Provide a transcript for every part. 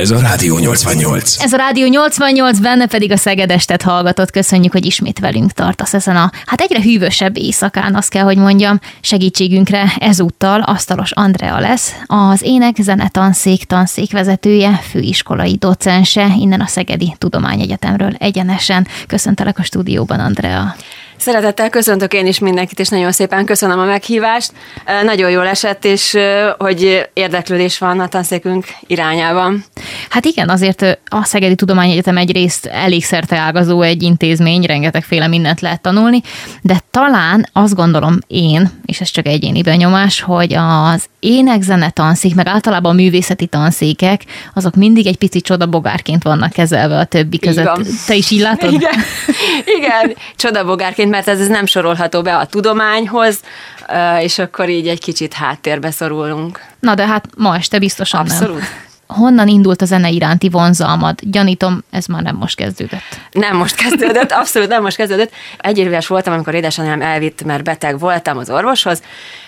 Ez a Rádió 88. Ez a Rádió 88, benne pedig a Szegedestet hallgatott. Köszönjük, hogy ismét velünk tartasz ezen a hát egyre hűvösebb éjszakán, azt kell, hogy mondjam. Segítségünkre ezúttal Asztalos Andrea lesz, az ének zene tanszék tanszékvezetője, főiskolai docense, innen a Szegedi Tudományegyetemről egyenesen. Köszöntelek a stúdióban, Andrea. Szeretettel köszöntök én is mindenkit, és nagyon szépen köszönöm a meghívást. Nagyon jól esett, és hogy érdeklődés van a tanszékünk irányában. Hát igen, azért a Szegedi Tudományegyetem egyrészt elég ágazó egy intézmény, rengetegféle mindent lehet tanulni, de talán azt gondolom én, és ez csak egyéni benyomás, hogy az énekzene tanszék, meg általában a művészeti tanszékek, azok mindig egy pici csodabogárként vannak kezelve a többi között. Te is így látod? Igen, igen csodabogárként, mert ez, ez nem sorolható be a tudományhoz, és akkor így egy kicsit háttérbe szorulunk. Na de hát ma este biztosan Abszolút. nem honnan indult a zene iránti vonzalmad? Gyanítom, ez már nem most kezdődött. Nem most kezdődött, abszolút nem most kezdődött. Egy éves voltam, amikor édesanyám elvitt, mert beteg voltam az orvoshoz,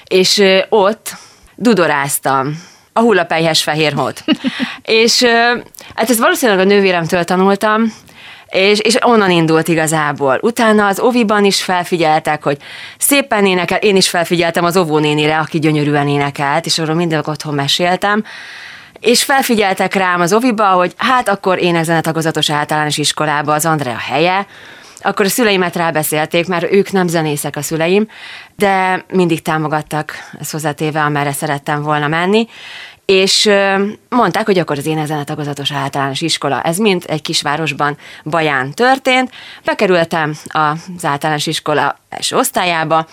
és ott dudoráztam a hullapelyhes fehér hót. és hát ezt valószínűleg a nővéremtől tanultam, és, és onnan indult igazából. Utána az oviban is felfigyeltek, hogy szépen énekel, én is felfigyeltem az óvónénire, aki gyönyörűen énekelt, és arról mindig otthon meséltem, és felfigyeltek rám az oviba, hogy hát akkor énekzenetagozatos általános iskolába az Andrea helye, akkor a szüleimet rábeszélték, mert ők nem zenészek a szüleim, de mindig támogattak, ezt hozzátéve, amerre szerettem volna menni, és mondták, hogy akkor az énekzene tagozatos általános iskola. Ez mind egy kisvárosban Baján történt. Bekerültem az általános iskola első osztályába.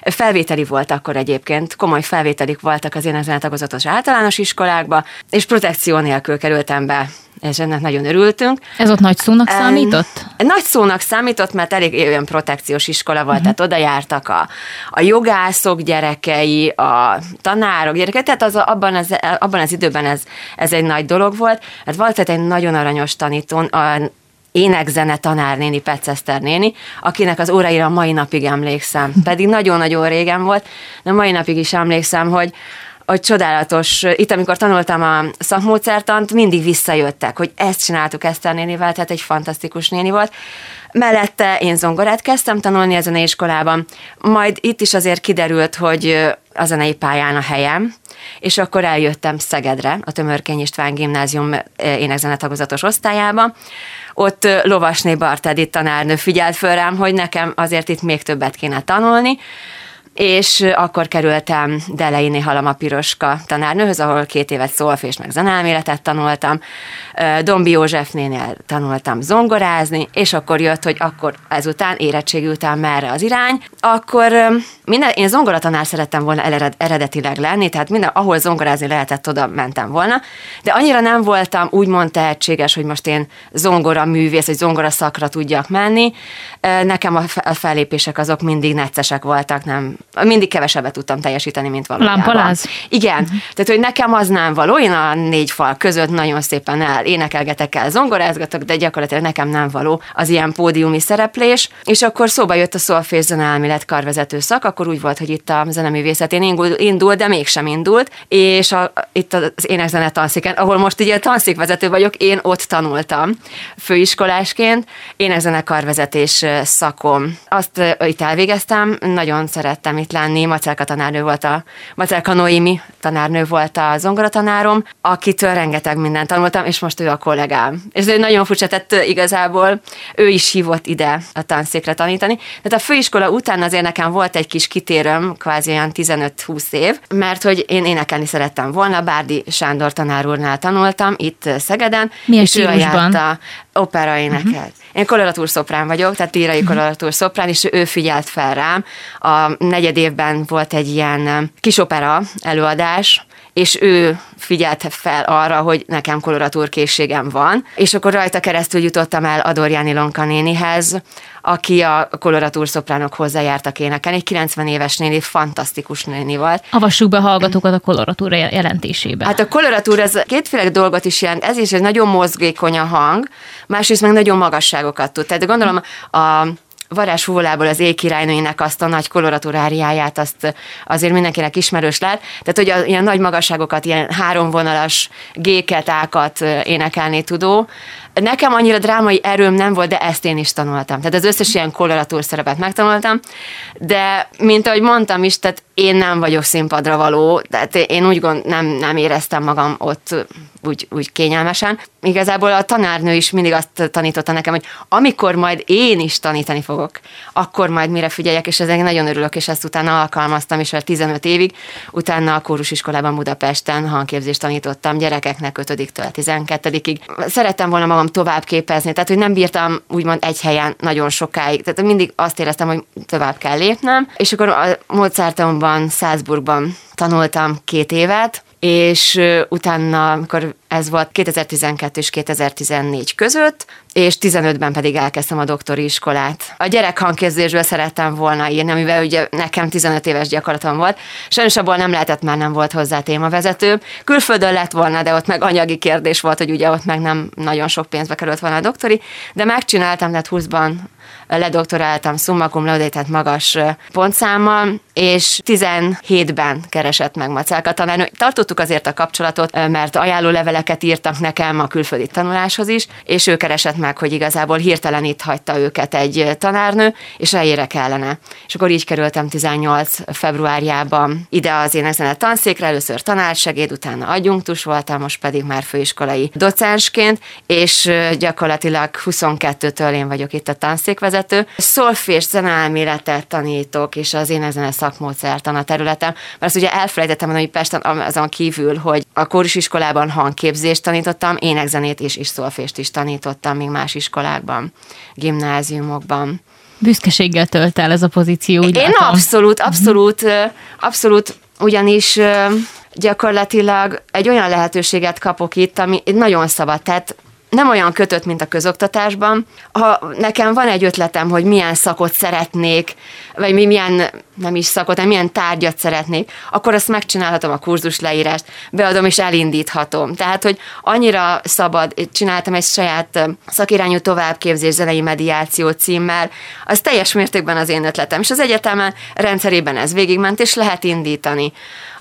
Felvételi volt akkor egyébként, komoly felvételik voltak az énekzene tagozatos általános iskolákba, és protekció nélkül kerültem be és ennek nagyon örültünk. Ez ott nagy szónak számított? Nagy szónak számított, mert elég olyan protekciós iskola volt, uh-huh. tehát oda jártak a, a jogászok gyerekei, a tanárok gyerekei, tehát az, abban, az, abban az időben ez, ez egy nagy dolog volt. Hát volt egy nagyon aranyos tanítón, a énekzene tanárnéni, Peceszter néni, akinek az óraira mai napig emlékszem. Pedig nagyon-nagyon régen volt, de mai napig is emlékszem, hogy hogy csodálatos, itt amikor tanultam a szakmódszertant, mindig visszajöttek, hogy ezt csináltuk Eszter nénivel, tehát egy fantasztikus néni volt. Mellette én zongorát kezdtem tanulni a zeneiskolában, majd itt is azért kiderült, hogy a zenei pályán a helyem, és akkor eljöttem Szegedre, a Tömörkény István Gimnázium énekzenetagozatos osztályába. Ott Lovasné Bartedi tanárnő figyelt föl rám, hogy nekem azért itt még többet kéne tanulni, és akkor kerültem Deleiné Halama Piroska tanárnőhöz, ahol két évet szolfés meg zenelméletet tanultam, Dombi Józsefnénél tanultam zongorázni, és akkor jött, hogy akkor ezután érettségi után merre az irány, akkor minden, én zongoratanár szerettem volna eredetileg lenni, tehát minden, ahol zongorázni lehetett, oda mentem volna, de annyira nem voltam úgymond tehetséges, hogy most én zongora művész, vagy zongora szakra tudjak menni. Nekem a fellépések azok mindig neccesek voltak, nem, mindig kevesebbet tudtam teljesíteni, mint valójában. Lámpaláz? Igen, uh-huh. tehát hogy nekem az nem való, én a négy fal között nagyon szépen el énekelgetek el, zongorázgatok, de gyakorlatilag nekem nem való az ilyen pódiumi szereplés, és akkor szóba jött a szolfés zeneelmélet karvezető szak, akkor úgy volt, hogy itt a zeneművészetén indult, indul, de mégsem indult, és a, itt az énekzene tanszéken, ahol most ugye tanszékvezető vagyok, én ott tanultam főiskolásként, énekzene karvezetés szakom. Azt itt elvégeztem, nagyon szerettem itt lenni, Macelka tanárnő volt a, Macelka Noémi tanárnő volt a zongoratanárom, akitől rengeteg mindent tanultam, és most ő a kollégám. És ez nagyon furcsa, tehát igazából ő is hívott ide a tanszékre tanítani. Tehát a főiskola után azért nekem volt egy kis kitérőm, kvázi olyan 15-20 év, mert hogy én énekelni szerettem volna, Bárdi Sándor tanár úrnál tanultam itt Szegeden. Milyen és stílusban? ő a opera énekelt. Uh-huh. Én koloratúr szoprán vagyok, tehát lírai koloratúr szoprán, és ő figyelt fel rám. A negyed évben volt egy ilyen kis opera előadás, és ő figyelte fel arra, hogy nekem koloratúr készségem van, és akkor rajta keresztül jutottam el Adorjáni Lonka nénihez, aki a koloratúr szopránok hozzájártak énekelni. Egy 90 éves néni, fantasztikus néni volt. Avassuk be hallgatókat a koloratúra jelentésébe. Hát a koloratúr ez kétféle dolgot is jelent. Ez is egy nagyon mozgékony a hang, másrészt meg nagyon magasságokat tud. Tehát gondolom a Varázs Fúvolából az éjkirálynőinek azt a nagy koloratúráriáját, azt azért mindenkinek ismerős lehet. Tehát, hogy a, ilyen nagy magasságokat, ilyen háromvonalas géket, ákat énekelni tudó. Nekem annyira drámai erőm nem volt, de ezt én is tanultam. Tehát az összes ilyen koloratúr szerepet megtanultam, de mint ahogy mondtam is, tehát én nem vagyok színpadra való, tehát én úgy gond, nem, nem éreztem magam ott úgy, úgy kényelmesen. Igazából a tanárnő is mindig azt tanította nekem, hogy amikor majd én is tanítani fogok, akkor majd mire figyeljek, és ezek nagyon örülök, és ezt utána alkalmaztam, és 15 évig, utána a kórusiskolában Budapesten hangképzést tanítottam gyerekeknek 5-től 12-ig. Szerettem volna magam tovább képezni, tehát hogy nem bírtam úgymond egy helyen nagyon sokáig, tehát mindig azt éreztem, hogy tovább kell lépnem, és akkor a Mozartomban, Salzburgban tanultam két évet, és utána, amikor ez volt 2012 és 2014 között, és 15-ben pedig elkezdtem a doktori iskolát. A gyerek hangkérdésből szerettem volna írni, mivel ugye nekem 15 éves gyakorlatom volt. Sajnos abból nem lehetett, már nem volt hozzá témavezető. Külföldön lett volna, de ott meg anyagi kérdés volt, hogy ugye ott meg nem nagyon sok pénzbe került volna a doktori, de megcsináltam, tehát 20-ban ledoktoráltam summa cum laude, tehát magas pontszámmal, és 17-ben keresett meg Macelka tanárnő. Tartottuk azért a kapcsolatot, mert ajánló leveleket írtak nekem a külföldi tanuláshoz is, és ő keresett meg, hogy igazából hirtelen itt hagyta őket egy tanárnő, és helyére kellene. És akkor így kerültem 18 februárjában ide az én ezen a tanszékre, először tanársegéd, utána adjunktus voltam, most pedig már főiskolai docensként, és gyakorlatilag 22-től én vagyok itt a tanszékvezető. Szolfés zeneelméletet tanítok, és az én ezen a szakmódszertan a területem, mert azt ugye elfelejtettem mondani, hogy Pesten azon kívül, hogy a kórisiskolában hangképzést tanítottam, énekzenét is, és szolfést is tanítottam még más iskolákban, gimnáziumokban. Büszkeséggel tölt el ez a pozíció, úgy Én látom. abszolút, abszolút, abszolút, ugyanis gyakorlatilag egy olyan lehetőséget kapok itt, ami nagyon szabad, tehát nem olyan kötött, mint a közoktatásban. Ha nekem van egy ötletem, hogy milyen szakot szeretnék, vagy mi milyen, nem is szakot, hanem milyen tárgyat szeretnék, akkor azt megcsinálhatom a kurzus leírást, beadom és elindíthatom. Tehát, hogy annyira szabad, csináltam egy saját szakirányú továbbképzés zenei mediáció címmel, az teljes mértékben az én ötletem, és az egyetemen rendszerében ez végigment, és lehet indítani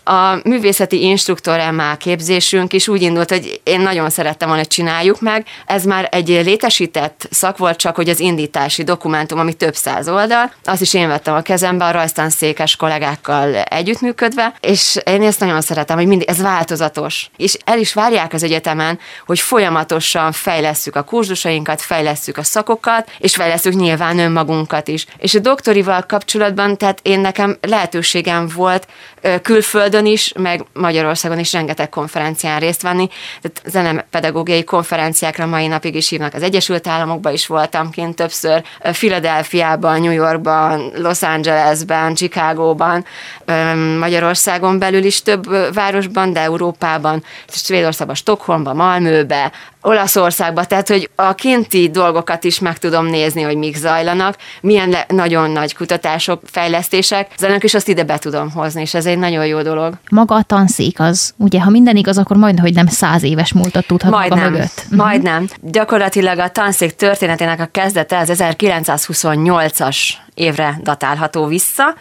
a művészeti instruktor MA képzésünk is úgy indult, hogy én nagyon szerettem volna, hogy csináljuk meg. Ez már egy létesített szak volt, csak hogy az indítási dokumentum, ami több száz oldal, azt is én vettem a kezembe a rajztan székes kollégákkal együttműködve, és én ezt nagyon szeretem, hogy mindig ez változatos. És el is várják az egyetemen, hogy folyamatosan fejlesszük a kurzusainkat, fejlesszük a szakokat, és fejlesszük nyilván önmagunkat is. És a doktorival kapcsolatban, tehát én nekem lehetőségem volt külföldön is, meg Magyarországon is rengeteg konferencián részt venni. Tehát zenemedagógiai konferenciákra mai napig is hívnak. Az Egyesült Államokban is voltam kint többször, Philadelphiában, New Yorkban, Los Angelesben, Chicagóban, Magyarországon belül is több városban, de Európában, Svédországban, Stockholmban, Malmöbe, Olaszországba, tehát hogy a kinti dolgokat is meg tudom nézni, hogy mik zajlanak, milyen le- nagyon nagy kutatások, fejlesztések, zenek is azt ide be tudom hozni, és ez egy nagyon jó dolog. Maga a tanszék az, ugye, ha minden igaz, akkor majdnem, hogy nem száz éves múltat tudhat majdnem, maga mögött. Mhm. Majdnem. Gyakorlatilag a tanszék történetének a kezdete az 1928-as évre datálható vissza,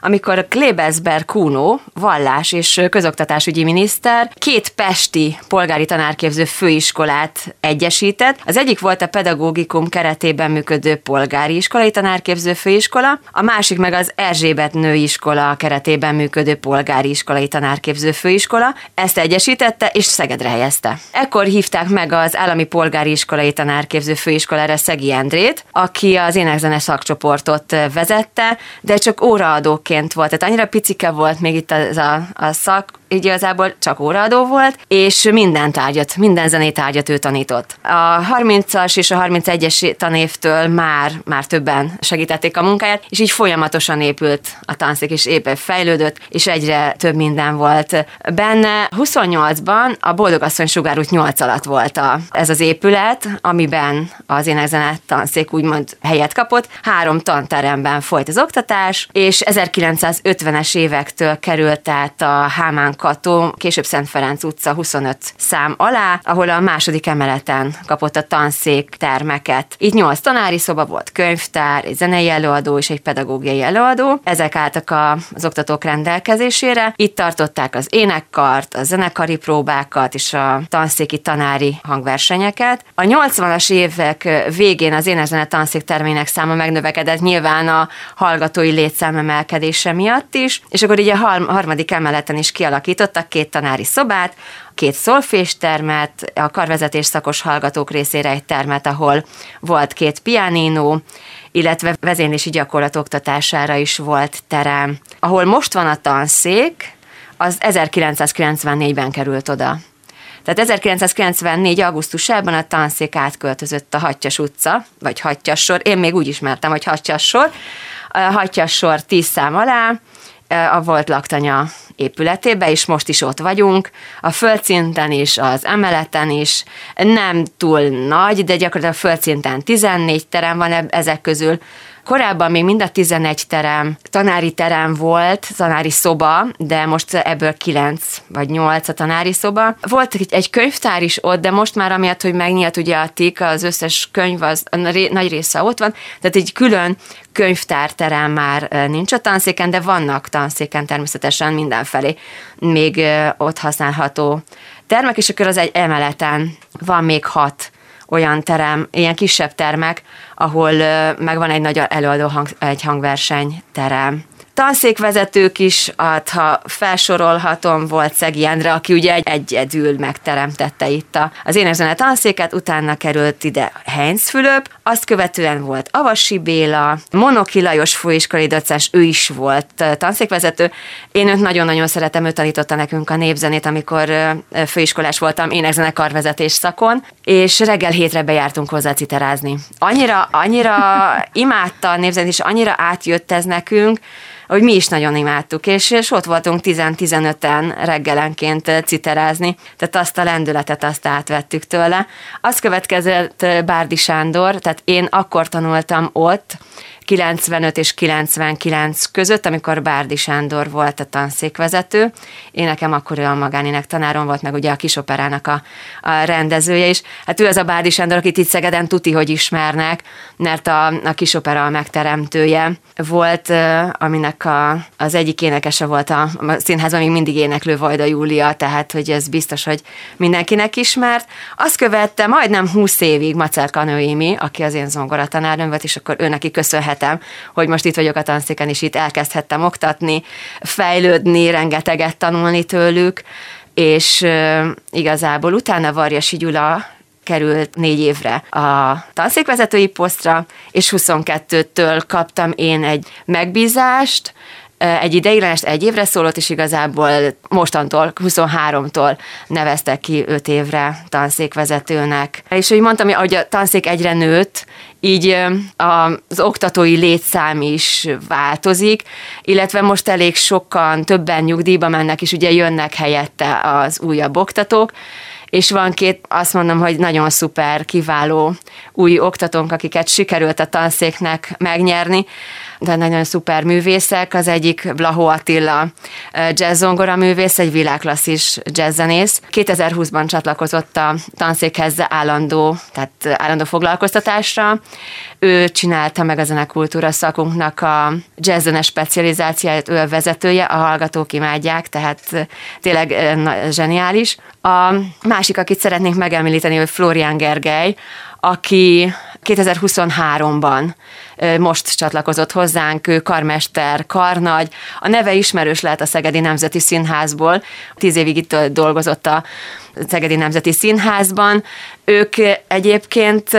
amikor Klebesber Kuno, vallás és közoktatásügyi miniszter, két pesti polgári tanárképző főiskolát egyesített. Az egyik volt a pedagógikum keretében működő polgári iskolai tanárképző főiskola, a másik meg az Erzsébet nőiskola keretében működő polgári iskolai tanárképző főiskola. Ezt egyesítette és Szegedre helyezte. Ekkor hívták meg az állami polgári iskolai tanárképző főiskolára Szegi Endrét, aki az énekzene szakcsoportot vezette, de csak óraadók óraadóként volt, tehát annyira picike volt még itt az a, a szak, igazából csak óraadó volt, és minden tárgyat, minden zenétárgyat ő tanított. A 30-as és a 31-es tanévtől már, már többen segítették a munkáját, és így folyamatosan épült a tanszék, és éppen fejlődött, és egyre több minden volt benne. 28-ban a Boldogasszony Sugárút 8 alatt volt a, ez az épület, amiben az énekzene tanszék úgymond helyet kapott. Három tanteremben folyt az oktatás, és 1950-es évektől került át a Hámán Kató, később Szent Ferenc utca 25 szám alá, ahol a második emeleten kapott a tanszék termeket. Itt nyolc tanári szoba volt, könyvtár, egy zenei előadó és egy pedagógiai előadó. Ezek álltak az oktatók rendelkezésére. Itt tartották az énekkart, a zenekari próbákat és a tanszéki tanári hangversenyeket. A 80-as évek végén az énekzene tanszék termének száma megnövekedett nyilván a hallgatói létszám emelkedése miatt is, és akkor így a harmadik emeleten is kialakítottak két tanári szobát, két szolfés termet, a karvezetés szakos hallgatók részére egy termet, ahol volt két pianino, illetve vezénylési gyakorlat oktatására is volt terem. Ahol most van a tanszék, az 1994-ben került oda. Tehát 1994. augusztusában a tanszék átköltözött a Hattyas utca, vagy Hattyas sor, én még úgy ismertem, hogy Hattyas sor, Hattyas sor 10 szám alá, a volt laktanya épületébe, és most is ott vagyunk, a földszinten is, az emeleten is, nem túl nagy, de gyakorlatilag a földszinten 14 terem van ezek közül, Korábban még mind a 11 terem, tanári terem volt, tanári szoba, de most ebből 9 vagy 8 a tanári szoba. Volt egy könyvtár is ott, de most már amiatt, hogy megnyílt ugye a TIK, az összes könyv, az nagy része ott van, tehát egy külön könyvtárterem már nincs a tanszéken, de vannak tanszéken természetesen mindenfelé még ott használható termek, és akkor az egy emeleten van még hat olyan terem, ilyen kisebb termek, ahol megvan egy nagy előadó hang, egy hangverseny terem tanszékvezetők is, hát, ha felsorolhatom, volt Szegi Endre, aki ugye egy egyedül megteremtette itt az énekzene tanszéket, utána került ide Heinz Fülöp, azt követően volt Avasi Béla, Monoki Lajos főiskolai docens, ő is volt tanszékvezető. Én őt nagyon-nagyon szeretem, ő tanította nekünk a népzenét, amikor főiskolás voltam énekzene karvezetés szakon, és reggel hétre bejártunk hozzá citerázni. Annyira, annyira imádta a népzenét, és annyira átjött ez nekünk, hogy mi is nagyon imádtuk, és, és ott voltunk 10-15-en reggelenként citerázni, tehát azt a lendületet azt átvettük tőle. Az következett Bárdi Sándor, tehát én akkor tanultam ott, 95 és 99 között, amikor Bárdi Sándor volt a tanszékvezető. Én nekem akkor ő a magánének tanárom volt, meg ugye a kisoperának a, a rendezője is. Hát ő az a Bárdi Sándor, akit itt Szegeden tuti, hogy ismernek, mert a, a kisopera a megteremtője volt, aminek a, az egyik énekese volt a, a színházban, még mindig éneklő Vajda Júlia, tehát hogy ez biztos, hogy mindenkinek ismert. Azt követte majdnem 20 évig Macer Kanőimi, aki az én zongoratanárnőm volt, és akkor ő neki köszönhet örülhetem, hogy most itt vagyok a tanszéken, és itt elkezdhettem oktatni, fejlődni, rengeteget tanulni tőlük, és igazából utána Varjasi Gyula került négy évre a tanszékvezetői posztra, és 22-től kaptam én egy megbízást, egy ideiglenes egy évre szólott, és igazából mostantól, 23-tól neveztek ki 5 évre tanszékvezetőnek. És hogy mondtam, hogy a tanszék egyre nőtt, így az oktatói létszám is változik, illetve most elég sokan, többen nyugdíjba mennek, és ugye jönnek helyette az újabb oktatók, és van két, azt mondom, hogy nagyon szuper, kiváló új oktatónk, akiket sikerült a tanszéknek megnyerni, de nagyon szuper művészek. Az egyik Blaho Attila jazzzongora művész, egy világklasszis jazzzenész. 2020-ban csatlakozott a tanszékhez állandó, tehát állandó foglalkoztatásra. Ő csinálta meg a zenekultúra szakunknak a jazzzenes specializációját, ő a vezetője, a hallgatók imádják, tehát tényleg zseniális. A másik, akit szeretnénk megemlíteni, hogy Florian Gergely, aki 2023-ban most csatlakozott hozzánk, ő karmester, karnagy. A neve ismerős lehet a Szegedi Nemzeti Színházból. Tíz évig itt dolgozott a Szegedi Nemzeti Színházban. Ők egyébként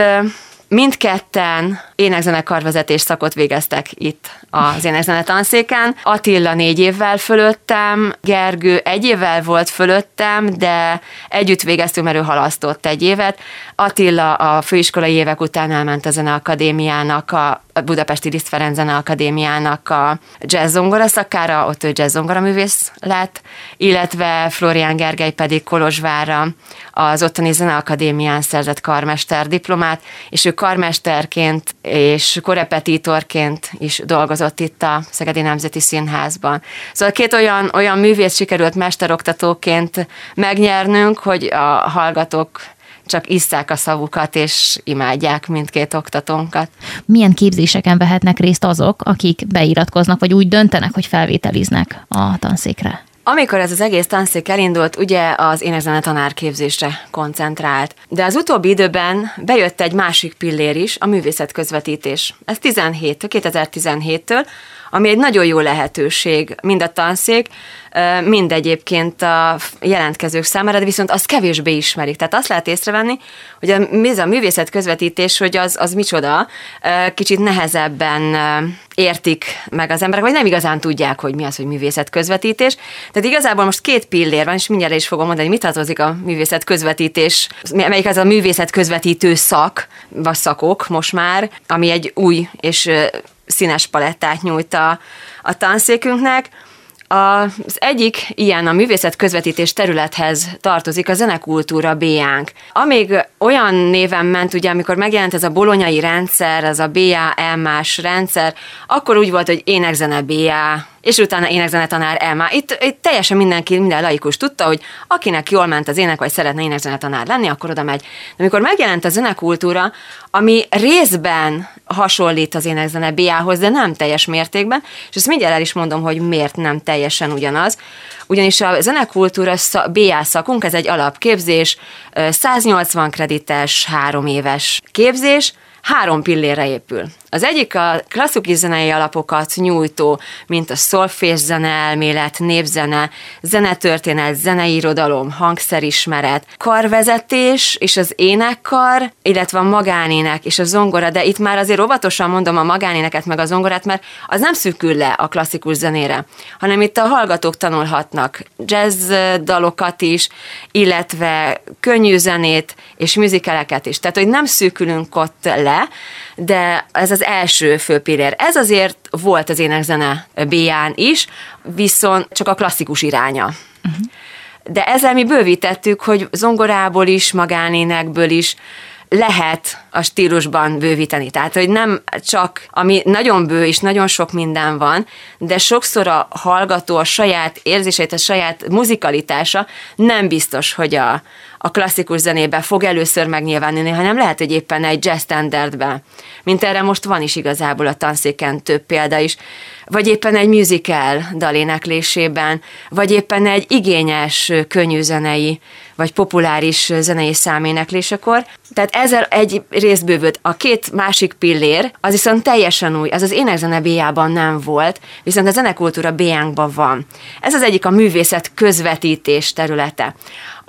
mindketten énekzenekarvezetés szakot végeztek itt az énekzene tanszéken. Attila négy évvel fölöttem, Gergő egy évvel volt fölöttem, de együtt végeztünk, mert ő halasztott egy évet. Attila a főiskolai évek után elment a Zeneakadémiának, a Budapesti Liszt Ferenc Zeneakadémiának a jazz zongora szakára, ott ő jazz művész lett, illetve Florián Gergely pedig Kolozsvára az ottani Zeneakadémián szerzett karmester diplomát, és ő karmesterként és korepetitorként is dolgozott itt a Szegedi Nemzeti Színházban. Szóval két olyan, olyan művész sikerült mesteroktatóként megnyernünk, hogy a hallgatók csak isszák a szavukat, és imádják mindkét oktatónkat. Milyen képzéseken vehetnek részt azok, akik beiratkoznak, vagy úgy döntenek, hogy felvételiznek a tanszékre? Amikor ez az egész tanszék elindult, ugye az énekzene tanárképzésre koncentrált. De az utóbbi időben bejött egy másik pillér is, a művészet közvetítés. Ez 17 2017-től, ami egy nagyon jó lehetőség, mind a tanszék, mind egyébként a jelentkezők számára, de viszont azt kevésbé ismerik. Tehát azt lehet észrevenni, hogy a, ez a művészet közvetítés, hogy az, az micsoda, kicsit nehezebben értik meg az emberek, vagy nem igazán tudják, hogy mi az, hogy művészet közvetítés. Tehát igazából most két pillér van, és mindjárt is fogom mondani, hogy mit tartozik a művészet közvetítés, melyik az a művészet közvetítő szak, vagy szakok most már, ami egy új és színes palettát nyújt a, a tanszékünknek. Az egyik ilyen a művészet közvetítés területhez tartozik a zenekultúra B-ánk. Amíg olyan néven ment, ugye, amikor megjelent ez a bolonyai rendszer, ez a BA, más rendszer, akkor úgy volt, hogy énekzene BA, és utána énekzenetanár Elma. Itt, itt teljesen mindenki, minden laikus tudta, hogy akinek jól ment az ének, vagy szeretne énekzenetanár lenni, akkor oda megy. De amikor megjelent a zenekultúra, ami részben hasonlít az énekzene BA-hoz, de nem teljes mértékben, és ezt mindjárt el is mondom, hogy miért nem teljesen ugyanaz. Ugyanis a zenekultúra BA szakunk, ez egy alapképzés, 180 kredites, három éves képzés, három pillére épül. Az egyik a klasszikus zenei alapokat nyújtó, mint a szolfés zene elmélet, népzene, zenetörténet, zeneirodalom, hangszerismeret, karvezetés és az énekkar, illetve a magánének és a zongora, de itt már azért óvatosan mondom a magánéneket meg a zongorát, mert az nem szűkül le a klasszikus zenére, hanem itt a hallgatók tanulhatnak jazz dalokat is, illetve könnyű zenét és műzikeleket is. Tehát, hogy nem szűkülünk ott le, de ez az első főpillér. Ez azért volt az énekzene B-án is, viszont csak a klasszikus iránya. Uh-huh. De ezzel mi bővítettük, hogy zongorából is, magánénekből is lehet a stílusban bővíteni. Tehát, hogy nem csak, ami nagyon bő és nagyon sok minden van, de sokszor a hallgató a saját érzéseit, a saját muzikalitása nem biztos, hogy a, a klasszikus zenébe fog először megnyilvánulni, hanem lehet, hogy éppen egy jazz standardbe. Mint erre most van is igazából a tanszéken több példa is. Vagy éppen egy musical daléneklésében, vagy éppen egy igényes, könnyű zenei, vagy populáris zenei száméneklésekor. Tehát ezzel egy rész bővült. A két másik pillér, az viszont teljesen új, az az énekzene B-jában nem volt, viszont a zenekultúra b van. Ez az egyik a művészet közvetítés területe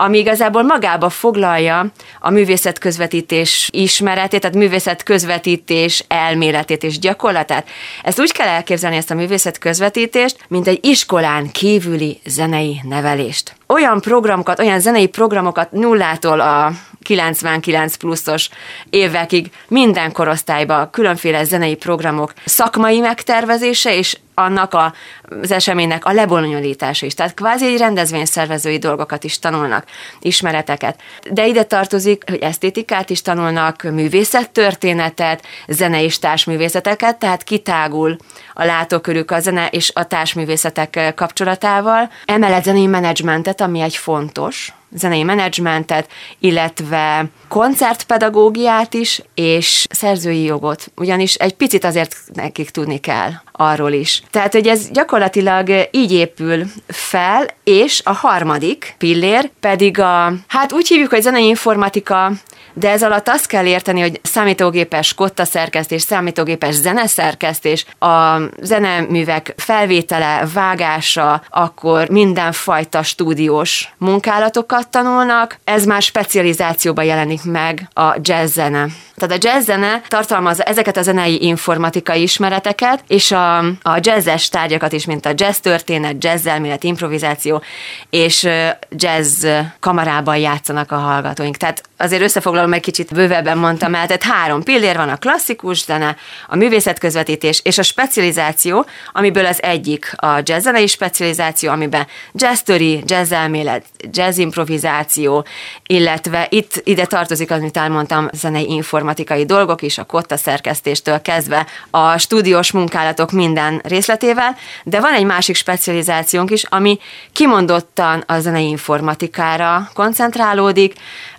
ami igazából magába foglalja a művészet közvetítés ismeretét, tehát művészet közvetítés elméletét és gyakorlatát. Ezt úgy kell elképzelni ezt a művészet közvetítést, mint egy iskolán kívüli zenei nevelést. Olyan programokat, olyan zenei programokat nullától a 99 pluszos évekig minden korosztályban különféle zenei programok szakmai megtervezése és annak a, az eseménynek a lebonyolítása is. Tehát kvázi egy rendezvényszervezői dolgokat is tanulnak, ismereteket. De ide tartozik, hogy esztétikát is tanulnak, művészettörténetet, zene és társművészeteket, tehát kitágul a látókörük a zene és a társművészetek kapcsolatával. Emellett zenei menedzsmentet, ami egy fontos, zenei menedzsmentet, illetve koncertpedagógiát is, és szerzői jogot, ugyanis egy picit azért nekik tudni kell arról is. Tehát, hogy ez gyakorlatilag így épül fel, és a harmadik pillér pedig a, hát úgy hívjuk, hogy zenei informatika, de ez alatt azt kell érteni, hogy számítógépes kotta szerkesztés, számítógépes zeneszerkesztés, a zeneművek felvétele, vágása, akkor mindenfajta stúdiós munkálatokat tanulnak. Ez már specializációban jelenik meg a jazz zene. Tehát a jazz zene tartalmazza ezeket a zenei informatikai ismereteket, és a, a jazzes tárgyakat is, mint a jazz történet, jazz elmélet, improvizáció, és jazz kamarában játszanak a hallgatóink. Tehát azért összefoglalom, egy kicsit bővebben mondtam el, tehát három pillér van, a klasszikus zene, a művészetközvetítés és a specializáció, amiből az egyik a jazz zenei specializáció, amiben jazz story, jazz elmélet, jazz improvizáció, illetve itt ide tartozik, amit elmondtam, zenei informatikai informatikai dolgok is, a kotta szerkesztéstől kezdve a stúdiós munkálatok minden részletével, de van egy másik specializációnk is, ami kimondottan a zenei informatikára koncentrálódik,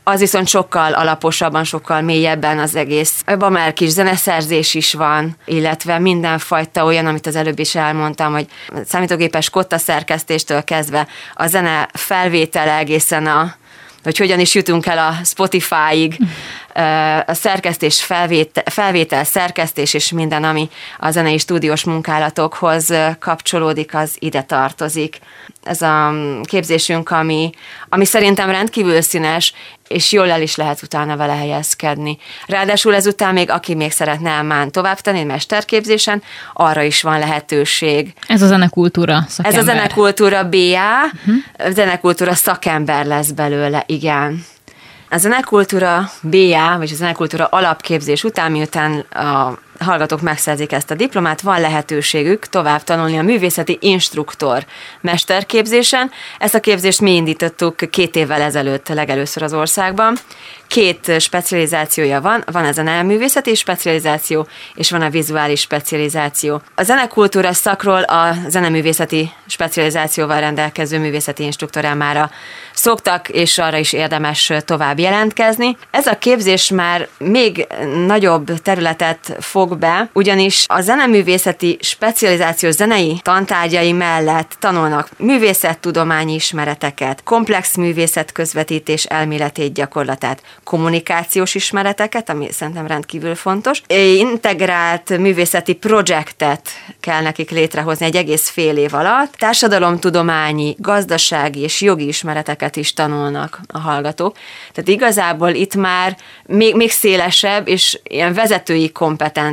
az viszont sokkal alaposabban, sokkal mélyebben az egész. Ebben már kis zeneszerzés is van, illetve mindenfajta olyan, amit az előbb is elmondtam, hogy számítógépes kotta szerkesztéstől kezdve a zene felvétele egészen a hogy hogyan is jutunk el a Spotify-ig, a szerkesztés, felvétel, felvétel, szerkesztés és minden, ami a zenei stúdiós munkálatokhoz kapcsolódik, az ide tartozik. Ez a képzésünk, ami, ami szerintem rendkívül színes, és jól el is lehet utána vele helyezkedni. Ráadásul ezután még, aki még szeretne elmán tovább tenni mesterképzésen, arra is van lehetőség. Ez a zenekultúra szakember. Ez a zenekultúra BA, uh-huh. zenekultúra szakember lesz belőle, igen. A zenekultúra BA, vagy a zenekultúra alapképzés után, miután a hallgatók megszerzik ezt a diplomát, van lehetőségük tovább tanulni a művészeti instruktor mesterképzésen. Ezt a képzést mi indítottuk két évvel ezelőtt legelőször az országban. Két specializációja van, van a zeneművészeti specializáció, és van a vizuális specializáció. A zenekultúra szakról a zeneművészeti specializációval rendelkező művészeti instruktorámára szoktak, és arra is érdemes tovább jelentkezni. Ez a képzés már még nagyobb területet fog be, ugyanis a zeneművészeti specializáció zenei tantárgyai mellett tanulnak művészettudományi ismereteket, komplex művészet közvetítés elméletét, gyakorlatát, kommunikációs ismereteket, ami szerintem rendkívül fontos. Integrált művészeti projektet kell nekik létrehozni egy egész fél év alatt. Társadalomtudományi, gazdasági és jogi ismereteket is tanulnak a hallgatók. Tehát igazából itt már még, még szélesebb és ilyen vezetői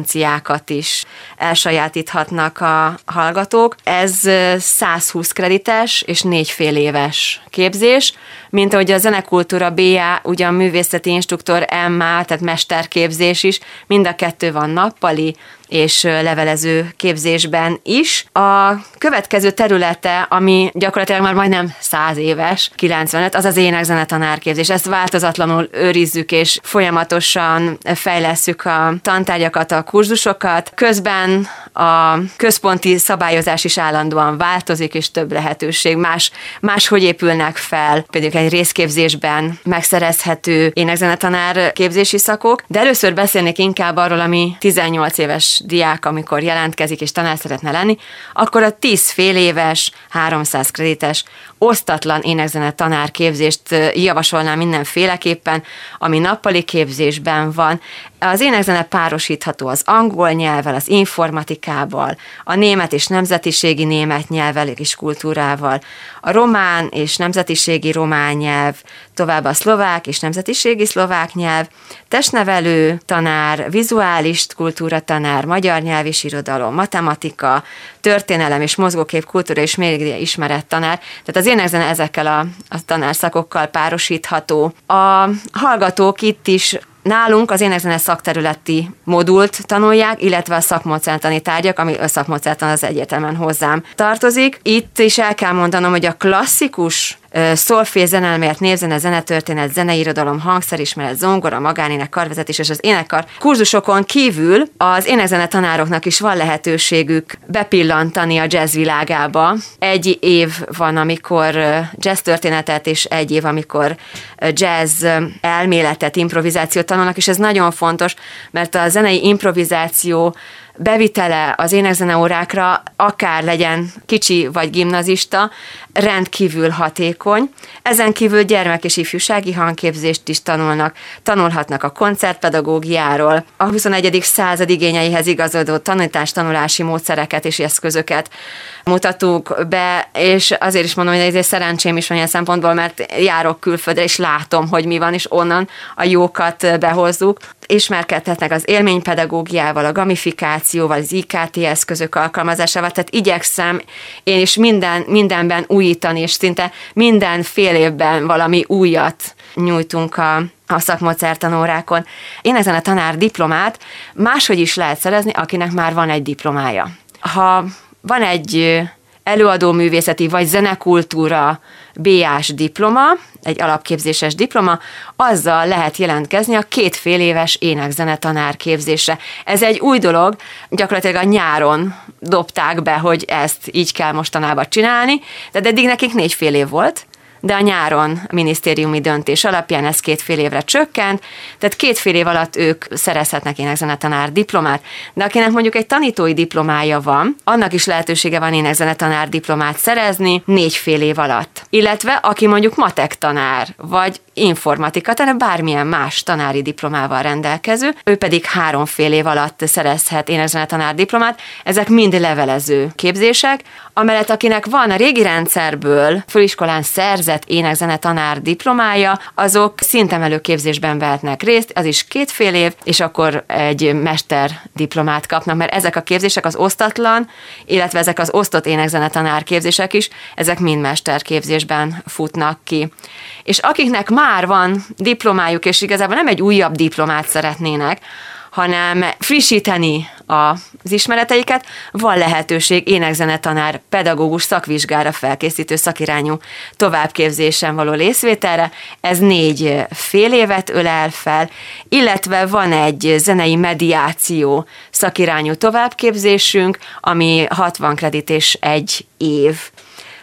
kompetenciákat is elsajátíthatnak a hallgatók. Ez 120 kredites és négy fél éves képzés, mint ahogy a zenekultúra BA, ugyan művészeti instruktor MA, tehát mesterképzés is, mind a kettő van nappali, és levelező képzésben is. A következő területe, ami gyakorlatilag már majdnem 100 éves, 95, az az énekzene tanárképzés. Ezt változatlanul őrizzük, és folyamatosan fejlesszük a tantárgyakat, a kurzusokat. Közben a központi szabályozás is állandóan változik, és több lehetőség. Más, máshogy épülnek fel, például egy részképzésben megszerezhető énekzenetanár képzési szakok, de először beszélnék inkább arról, ami 18 éves diák, amikor jelentkezik és tanár szeretne lenni, akkor a 10 fél éves, 300 kredites osztatlan énekzene tanárképzést javasolnám mindenféleképpen, ami nappali képzésben van. Az énekzene párosítható az angol nyelvvel, az informatikával, a német és nemzetiségi német nyelvvel és kultúrával, a román és nemzetiségi román nyelv, tovább a szlovák és nemzetiségi szlovák nyelv, testnevelő tanár, vizuális kultúra tanár, magyar nyelv és irodalom, matematika, történelem és mozgókép kultúra és média ismeret tanár. Tehát az énekzene ezekkel a, a tanárszakokkal párosítható. A hallgatók itt is Nálunk az énekzene szakterületi modult tanulják, illetve a szakmódszertani tárgyak, ami a szakmódszertan az egyetemen hozzám tartozik. Itt is el kell mondanom, hogy a klasszikus szolfé, zenelmélet, névzene, zenetörténet, zeneirodalom, hangszerismeret, zongora, magánének, karvezetés és az énekkar kurzusokon kívül az énekzene tanároknak is van lehetőségük bepillantani a jazz világába. Egy év van, amikor jazz történetet, és egy év, amikor jazz elméletet, improvizációt tanulnak, és ez nagyon fontos, mert a zenei improvizáció bevitele az énekzene órákra, akár legyen kicsi vagy gimnazista, rendkívül hatékony. Ezen kívül gyermek és ifjúsági hangképzést is tanulnak, tanulhatnak a koncertpedagógiáról, a 21. század igényeihez igazodó tanítás-tanulási módszereket és eszközöket mutatunk be, és azért is mondom, hogy ez szerencsém is van ilyen szempontból, mert járok külföldre, és látom, hogy mi van, és onnan a jókat behozzuk. Ismerkedhetnek az élménypedagógiával, a gamifikációval, az IKT eszközök alkalmazásával, tehát igyekszem én is minden, mindenben újítani, és szinte minden fél évben valami újat nyújtunk a, a szakmódszertanórákon. Én ezen a tanár diplomát máshogy is lehet szerezni, akinek már van egy diplomája. Ha van egy előadó művészeti vagy zenekultúra BA-s diploma, egy alapképzéses diploma, azzal lehet jelentkezni a két fél éves énekzene tanárképzésre. Ez egy új dolog, gyakorlatilag a nyáron dobták be, hogy ezt így kell mostanában csinálni, de eddig nekik négy fél év volt, de a nyáron minisztériumi döntés alapján ez két fél évre csökkent, tehát két fél év alatt ők szerezhetnek énekzenetanár diplomát, de akinek mondjuk egy tanítói diplomája van, annak is lehetősége van énekzenetanár diplomát szerezni négy fél év alatt. Illetve aki mondjuk matek tanár, vagy informatika, tehát bármilyen más tanári diplomával rendelkező, ő pedig három fél év alatt szerezhet énekzenetanár diplomát. Ezek mind levelező képzések, amellett akinek van a régi rendszerből főiskolán szerzett énekzenetanár diplomája, azok szintemelő képzésben vehetnek részt, az is két fél év, és akkor egy mester diplomát kapnak, mert ezek a képzések az osztatlan, illetve ezek az osztott énekzenetanár képzések is, ezek mind mesterképzésben futnak ki. És akiknek már van diplomájuk, és igazából nem egy újabb diplomát szeretnének, hanem frissíteni az ismereteiket, van lehetőség énekzenetanár, pedagógus szakvizsgára felkészítő szakirányú továbbképzésen való részvételre. Ez négy fél évet ölel fel, illetve van egy zenei mediáció szakirányú továbbképzésünk, ami 60 kredit és egy év.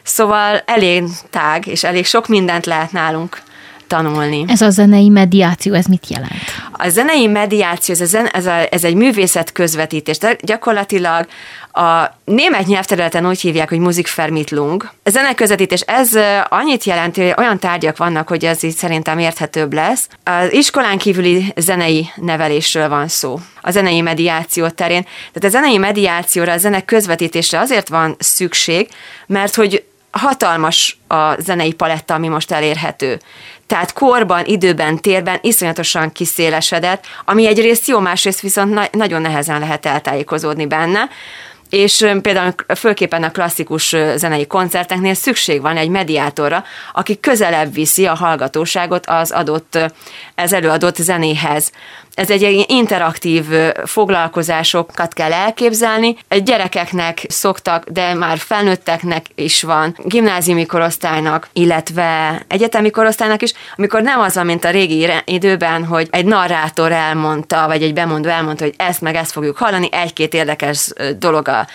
Szóval elég tág, és elég sok mindent lehet nálunk tanulni. Ez a zenei mediáció, ez mit jelent? A zenei mediáció, ez, a ez, a, ez egy művészet közvetítés. De gyakorlatilag a német nyelvterületen úgy hívják, hogy Musikvermittlung. A zeneközvetítés, ez annyit jelent, hogy olyan tárgyak vannak, hogy ez így szerintem érthetőbb lesz. Az iskolán kívüli zenei nevelésről van szó a zenei mediáció terén. Tehát a zenei mediációra, a zenek közvetítésre azért van szükség, mert hogy hatalmas a zenei paletta, ami most elérhető. Tehát korban, időben, térben iszonyatosan kiszélesedett, ami egyrészt jó, másrészt viszont na- nagyon nehezen lehet eltájékozódni benne és például fölképpen a klasszikus zenei koncerteknél szükség van egy mediátorra, aki közelebb viszi a hallgatóságot az adott, ez előadott zenéhez. Ez egy interaktív foglalkozásokat kell elképzelni. Gyerekeknek szoktak, de már felnőtteknek is van, gimnáziumi korosztálynak, illetve egyetemi korosztálynak is, amikor nem az mint a régi időben, hogy egy narrátor elmondta, vagy egy bemondó elmondta, hogy ezt meg ezt fogjuk hallani, egy-két érdekes dolog a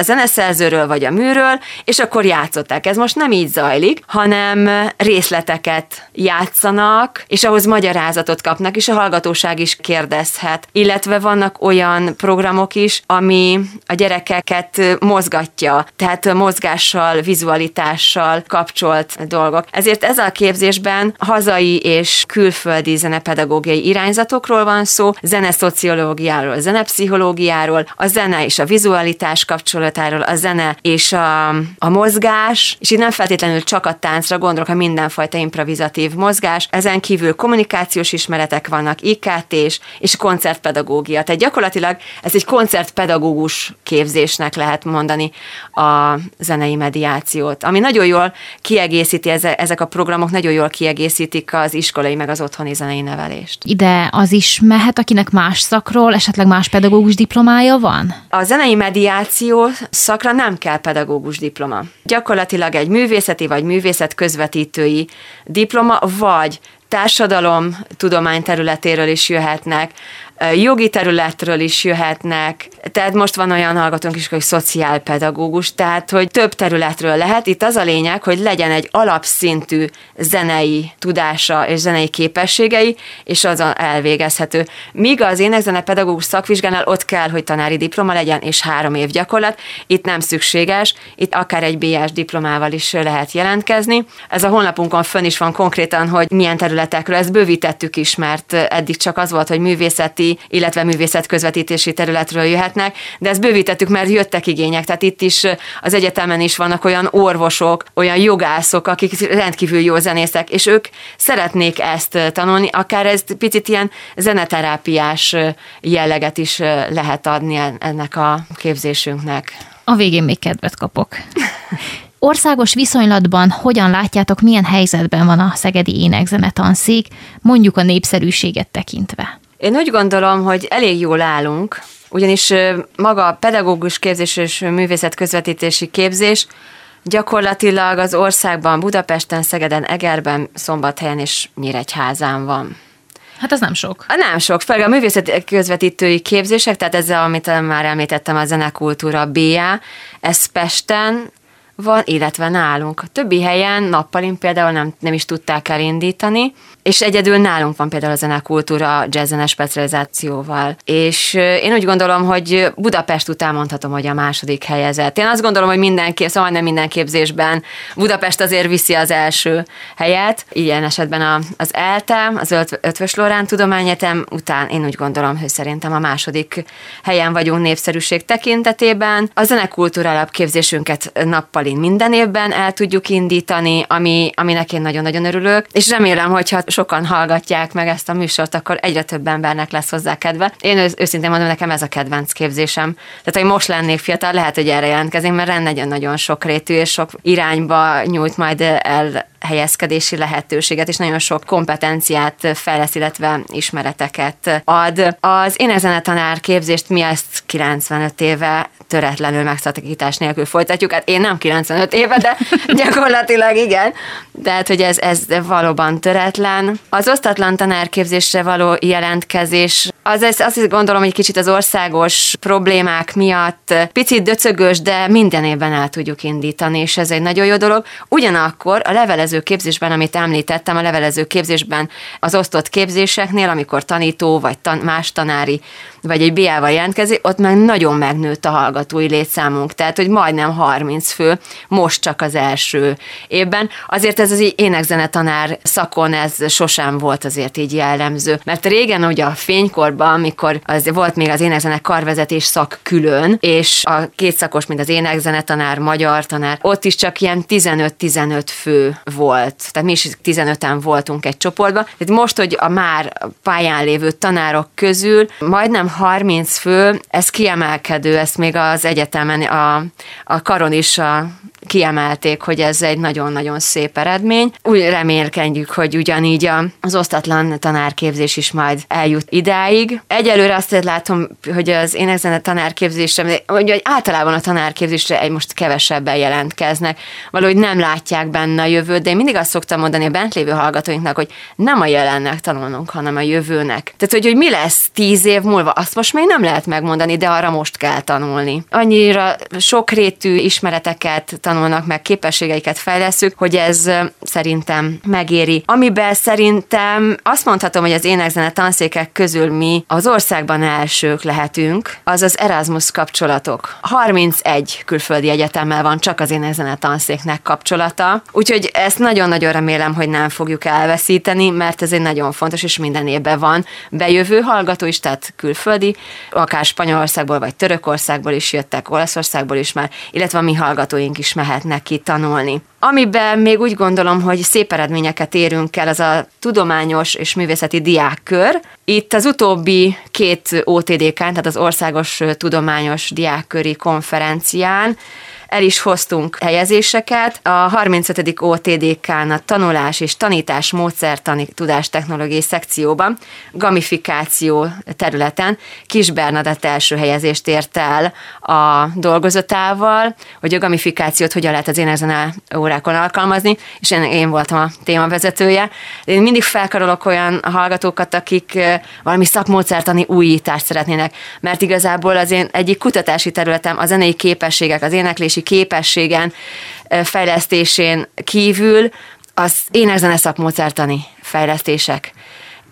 zeneszerzőről vagy a műről, és akkor játszották. Ez most nem így zajlik, hanem részleteket játszanak, és ahhoz magyarázatot kapnak, és a hallgatóság is kérdezhet. Illetve vannak olyan programok is, ami a gyerekeket mozgatja, tehát mozgással, vizualitással kapcsolt dolgok. Ezért ez a képzésben hazai és külföldi zenepedagógiai irányzatokról van szó, zeneszociológiáról, zenepszichológiáról, a zene és a vizualitás kapcsolatáról, a zene és a, a mozgás, és itt nem feltétlenül csak a táncra gondolok, a mindenfajta improvizatív mozgás, ezen kívül kommunikációs ismeretek vannak, IKT és, és koncertpedagógia. Tehát gyakorlatilag ez egy koncertpedagógus képzésnek lehet mondani a zenei mediációt, ami nagyon jól kiegészíti, ezek a programok nagyon jól kiegészítik az iskolai meg az otthoni zenei nevelést. Ide az is mehet, akinek más szakról, esetleg más pedagógus diplomája van? A zenei mediáció szakra nem kell pedagógus diploma. Gyakorlatilag egy művészeti vagy művészet közvetítői diploma, vagy társadalom tudomány területéről is jöhetnek, jogi területről is jöhetnek, tehát most van olyan hallgatónk is, hogy szociálpedagógus, tehát hogy több területről lehet. Itt az a lényeg, hogy legyen egy alapszintű zenei tudása és zenei képességei, és az elvégezhető. Míg az pedagógus szakvizsgánál ott kell, hogy tanári diploma legyen, és három év gyakorlat. Itt nem szükséges, itt akár egy BS diplomával is lehet jelentkezni. Ez a honlapunkon fönn is van konkrétan, hogy milyen területekről, ezt bővítettük is, mert eddig csak az volt, hogy művészeti illetve művészet közvetítési területről jöhetnek, de ezt bővítettük, mert jöttek igények. Tehát itt is az egyetemen is vannak olyan orvosok, olyan jogászok, akik rendkívül jó zenészek, és ők szeretnék ezt tanulni, akár ez picit ilyen zeneterápiás jelleget is lehet adni ennek a képzésünknek. A végén még kedvet kapok. Országos viszonylatban hogyan látjátok, milyen helyzetben van a Szegedi Énekzenetanszék, mondjuk a népszerűséget tekintve? Én úgy gondolom, hogy elég jól állunk, ugyanis maga a pedagógus képzés és művészet közvetítési képzés gyakorlatilag az országban Budapesten, Szegeden, Egerben, Szombathelyen és Nyíregyházán van. Hát ez nem sok. A nem sok, főleg a művészeti közvetítői képzések, tehát ezzel, amit már említettem, a zenekultúra BA, ez Pesten, van, illetve nálunk. A többi helyen nappalin például nem, nem is tudták elindítani, és egyedül nálunk van például a zenekultúra jazzzenes specializációval. És én úgy gondolom, hogy Budapest után mondhatom, hogy a második helyezett. Én azt gondolom, hogy mindenki, szóval nem minden képzésben Budapest azért viszi az első helyet. Ilyen esetben a, az ELTE, az Ötvös Lorán Tudományegyetem után én úgy gondolom, hogy szerintem a második helyen vagyunk népszerűség tekintetében. A zenekultúra alapképzésünket nappal Balin minden évben el tudjuk indítani, ami, aminek én nagyon-nagyon örülök, és remélem, hogyha sokan hallgatják meg ezt a műsort, akkor egyre több embernek lesz hozzá kedve. Én ősz, őszintén mondom, nekem ez a kedvenc képzésem. Tehát, hogy most lennék fiatal, lehet, hogy erre jelentkezünk, mert nagyon-nagyon sok rétű és sok irányba nyújt majd el helyezkedési lehetőséget, és nagyon sok kompetenciát fejlesz, illetve ismereteket ad. Az énekzenetanár képzést mi ezt 95 éve töretlenül megszakítás nélkül folytatjuk. Hát én nem 95 éve, de gyakorlatilag igen. Tehát, hogy ez, ez valóban töretlen. Az osztatlan tanárképzésre való jelentkezés, az, az azt gondolom, hogy kicsit az országos problémák miatt picit döcögös, de minden évben el tudjuk indítani, és ez egy nagyon jó dolog. Ugyanakkor a levelező képzésben, amit említettem, a levelező képzésben az osztott képzéseknél, amikor tanító vagy tan- más tanári vagy egy BA-val jelentkezik, ott meg nagyon megnőtt a hallgatói létszámunk, tehát hogy majdnem 30 fő, most csak az első évben. Azért ez az énekzenetanár szakon ez sosem volt azért így jellemző, mert régen ugye a fénykorban, amikor az volt még az énekzene karvezetés szak külön, és a két szakos, mint az énekzenetanár, magyar tanár, ott is csak ilyen 15-15 fő volt. Tehát mi is 15-en voltunk egy csoportban. Tehát most, hogy a már pályán lévő tanárok közül majdnem 30 fő, ez kiemelkedő, ezt még az egyetemen, a, a karon is a kiemelték, hogy ez egy nagyon-nagyon szép eredmény. Úgy remélkedjük, hogy ugyanígy az osztatlan tanárképzés is majd eljut idáig. Egyelőre azt látom, hogy az énekzene tanárképzésre, hogy általában a tanárképzésre egy most kevesebben jelentkeznek, valahogy nem látják benne a jövőt, de én mindig azt szoktam mondani a bent lévő hallgatóinknak, hogy nem a jelennek tanulnunk, hanem a jövőnek. Tehát, hogy, hogy mi lesz tíz év múlva, azt most még nem lehet megmondani, de arra most kell tanulni. Annyira sokrétű ismereteket tanulnak meg, képességeiket fejleszünk, hogy ez szerintem megéri. Amiben szerintem azt mondhatom, hogy az énekzene tanszékek közül mi az országban elsők lehetünk, az az Erasmus kapcsolatok. 31 külföldi egyetemmel van csak az énekzene tanszéknek kapcsolata, úgyhogy ezt nagyon-nagyon remélem, hogy nem fogjuk elveszíteni, mert ez egy nagyon fontos, és minden évben van bejövő hallgató is, tehát külföldi, akár Spanyolországból vagy Törökországból is jöttek, Olaszországból is már, illetve a mi hallgatóink is mehetnek ki tanulni. Amiben még úgy gondolom, hogy szép eredményeket érünk el, az a tudományos és művészeti diákkör. Itt az utóbbi két OTDK-n, tehát az Országos Tudományos Diákköri Konferencián el is hoztunk helyezéseket. A 35. OTDK-n a tanulás és tanítás módszertani tudástechnológiai szekcióban gamifikáció területen Kis Bernadett első helyezést ért el a dolgozatával, hogy a gamifikációt hogyan lehet az énekzene órákon alkalmazni, és én, én voltam a témavezetője. Én mindig felkarolok olyan hallgatókat, akik valami szakmódszertani újítást szeretnének, mert igazából az én egyik kutatási területem a zenei képességek, az éneklési működési képességen fejlesztésén kívül az énekzene szakmódszertani fejlesztések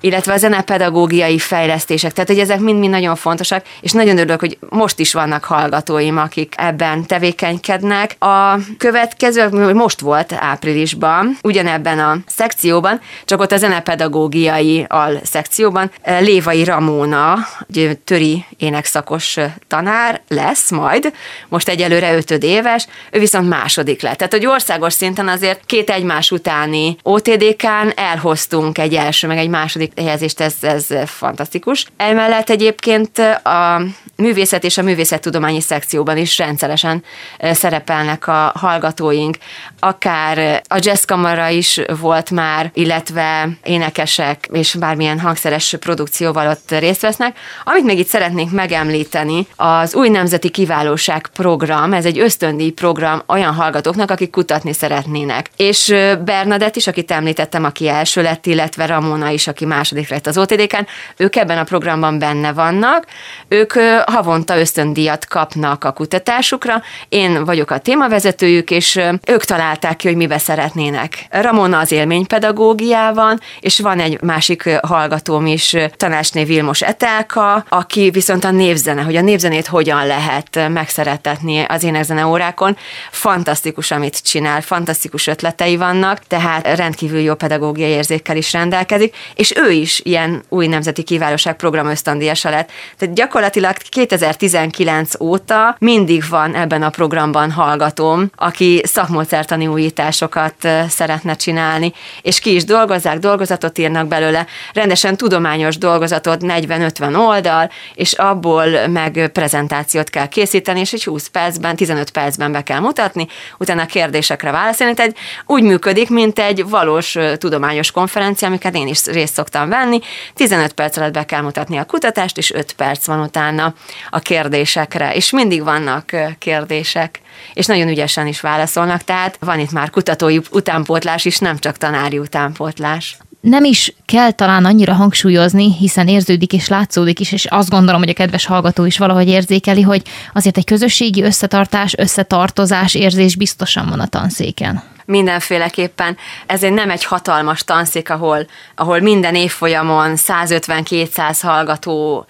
illetve a zenepedagógiai fejlesztések. Tehát, hogy ezek mind-mind nagyon fontosak, és nagyon örülök, hogy most is vannak hallgatóim, akik ebben tevékenykednek. A következő, most volt áprilisban, ugyanebben a szekcióban, csak ott a zenepedagógiai al szekcióban Lévai Ramóna, egy töri énekszakos tanár lesz majd, most egyelőre ötöd éves, ő viszont második lett. Tehát, hogy országos szinten azért két egymás utáni OTDK-n elhoztunk egy első, meg egy második helyezést, ez, ez fantasztikus. Emellett egyébként a művészet és a művészettudományi szekcióban is rendszeresen szerepelnek a hallgatóink. Akár a jazzkamara is volt már, illetve énekesek és bármilyen hangszeres produkcióval ott részt vesznek. Amit még itt szeretnék megemlíteni, az új nemzeti kiválóság program, ez egy ösztöndíj program olyan hallgatóknak, akik kutatni szeretnének. És Bernadett is, akit említettem, aki első lett, illetve Ramona is, aki második lett az OTD-ken, ők ebben a programban benne vannak. Ők havonta ösztöndíjat kapnak a kutatásukra. Én vagyok a témavezetőjük, és ők találták ki, hogy mibe szeretnének. Ramona az élménypedagógiában, és van egy másik hallgatóm is, tanácsné Vilmos Etelka, aki viszont a névzene, hogy a névzenét hogyan lehet megszeretetni az énekzene órákon. Fantasztikus, amit csinál, fantasztikus ötletei vannak, tehát rendkívül jó pedagógiai érzékkel is rendelkezik, és ő is ilyen új nemzeti kiválóság program ösztöndíjasa lett. Tehát gyakorlatilag 2019 óta mindig van ebben a programban hallgatóm, aki szakmódszertani újításokat szeretne csinálni, és ki is dolgozzák, dolgozatot írnak belőle, rendesen tudományos dolgozatot, 40-50 oldal, és abból meg prezentációt kell készíteni, és egy 20 percben, 15 percben be kell mutatni, utána a kérdésekre válaszolni. Tehát úgy működik, mint egy valós tudományos konferencia, amiket én is részt szoktam venni. 15 perc alatt be kell mutatni a kutatást, és 5 perc van utána a kérdésekre, és mindig vannak kérdések, és nagyon ügyesen is válaszolnak, tehát van itt már kutatói utánpótlás is, nem csak tanári utánpótlás. Nem is kell talán annyira hangsúlyozni, hiszen érződik és látszódik is, és azt gondolom, hogy a kedves hallgató is valahogy érzékeli, hogy azért egy közösségi összetartás, összetartozás érzés biztosan van a tanszéken mindenféleképpen. Ez egy nem egy hatalmas tanszék, ahol, ahol minden évfolyamon 150-200 hallgató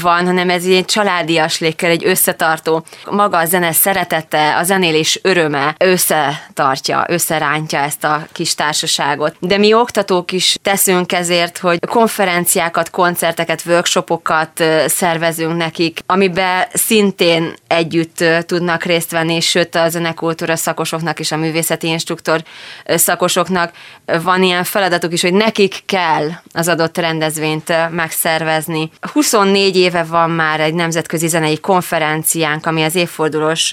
van, hanem ez egy családias légkel, egy összetartó. Maga a zene szeretete, a zenélés öröme összetartja, összerántja ezt a kis társaságot. De mi oktatók is teszünk ezért, hogy konferenciákat, koncerteket, workshopokat szervezünk nekik, amiben szintén együtt tudnak részt venni, sőt a zenekultúra szakosoknak és a művészeti instruktor szakosoknak van ilyen feladatuk is, hogy nekik kell az adott rendezvényt megszervezni. 24 éve van már egy nemzetközi zenei konferenciánk, ami az évfordulós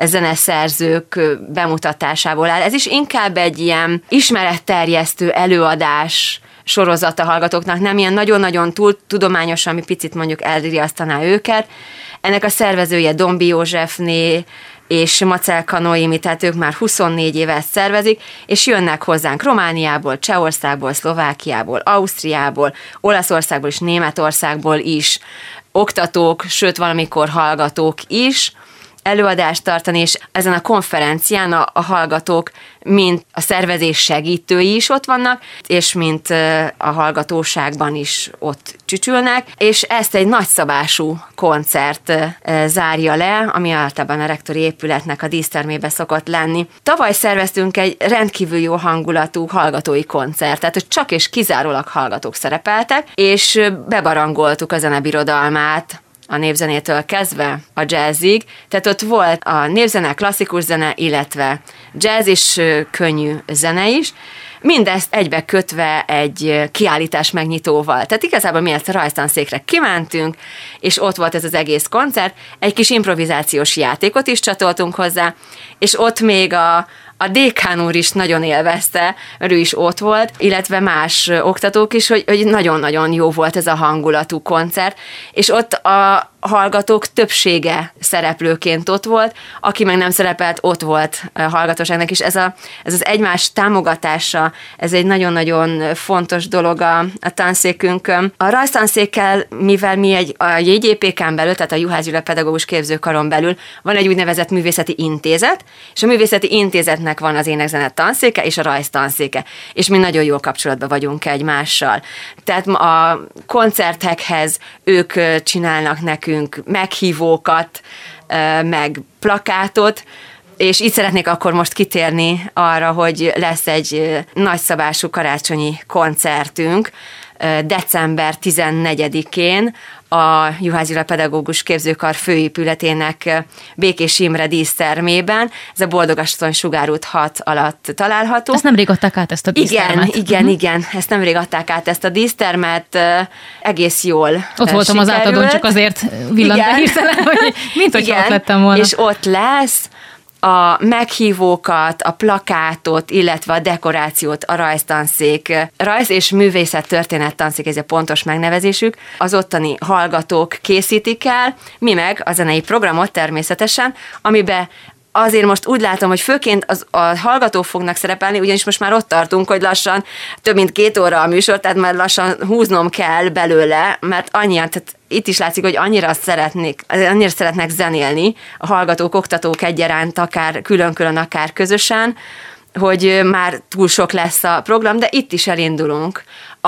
zeneszerzők bemutatásából áll. Ez is inkább egy ilyen ismeretterjesztő előadás, sorozata hallgatóknak, nem ilyen nagyon-nagyon túl tudományos, ami picit mondjuk elriasztaná őket. Ennek a szervezője Dombi Józsefné, és Macel Kanoimi, tehát ők már 24 éve ezt szervezik, és jönnek hozzánk Romániából, Csehországból, Szlovákiából, Ausztriából, Olaszországból és Németországból is. Oktatók, sőt valamikor hallgatók is, előadást tartani, és ezen a konferencián a, a hallgatók, mint a szervezés segítői is ott vannak, és mint a hallgatóságban is ott csücsülnek, és ezt egy nagyszabású koncert zárja le, ami általában a rektori épületnek a dísztermébe szokott lenni. Tavaly szerveztünk egy rendkívül jó hangulatú hallgatói koncertet, hogy csak és kizárólag hallgatók szerepeltek, és bebarangoltuk a zenebirodalmát, a népzenétől kezdve a jazzig, tehát ott volt a népzene, klasszikus zene, illetve jazz és könnyű zene is, mindezt egybe kötve egy kiállítás megnyitóval. Tehát igazából mi ezt a rajztanszékre kimentünk, és ott volt ez az egész koncert, egy kis improvizációs játékot is csatoltunk hozzá, és ott még a, a dékán úr is nagyon élvezte, mert ő is ott volt, illetve más oktatók is, hogy, hogy nagyon-nagyon jó volt ez a hangulatú koncert, és ott a hallgatók többsége szereplőként ott volt, aki meg nem szerepelt, ott volt a hallgatóságnak is. Ez, a, ez az egymás támogatása, ez egy nagyon-nagyon fontos dolog a, a tanszékünkön. A rajztanszékkel, mivel mi egy a JGPK-n belül, tehát a Juhász Gyula Pedagógus Képzőkaron belül van egy úgynevezett művészeti intézet, és a művészeti intézetnek van az énekzenet tanszéke és a rajz tanszéke, és mi nagyon jó kapcsolatban vagyunk egymással. Tehát a koncertekhez ők csinálnak nekünk meghívókat, meg plakátot, és így szeretnék akkor most kitérni arra, hogy lesz egy nagyszabású karácsonyi koncertünk, december 14-én a Juházi Pedagógus Képzőkar főépületének Békés Imre dísztermében. Ez a Boldogasszony sugárút 6 alatt található. Ezt nemrég adták át ezt a dísztermet. Igen, igen, uh-huh. igen. Ezt nemrég adták át ezt a dísztermet. Egész jól Ott voltam sikerült. az átadón, csak azért villant be hirtelen, hogy mint hogy ott lettem volna. És ott lesz a meghívókat, a plakátot, illetve a dekorációt a rajztanszék, rajz és művészet történet tanszék, ez a pontos megnevezésük, az ottani hallgatók készítik el, mi meg a zenei programot természetesen, amiben azért most úgy látom, hogy főként az, a hallgatók fognak szerepelni, ugyanis most már ott tartunk, hogy lassan több mint két óra a műsor, tehát már lassan húznom kell belőle, mert annyian, tehát itt is látszik, hogy annyira szeretnék, annyira szeretnek zenélni a hallgatók, oktatók egyaránt, akár külön-külön, akár közösen, hogy már túl sok lesz a program, de itt is elindulunk.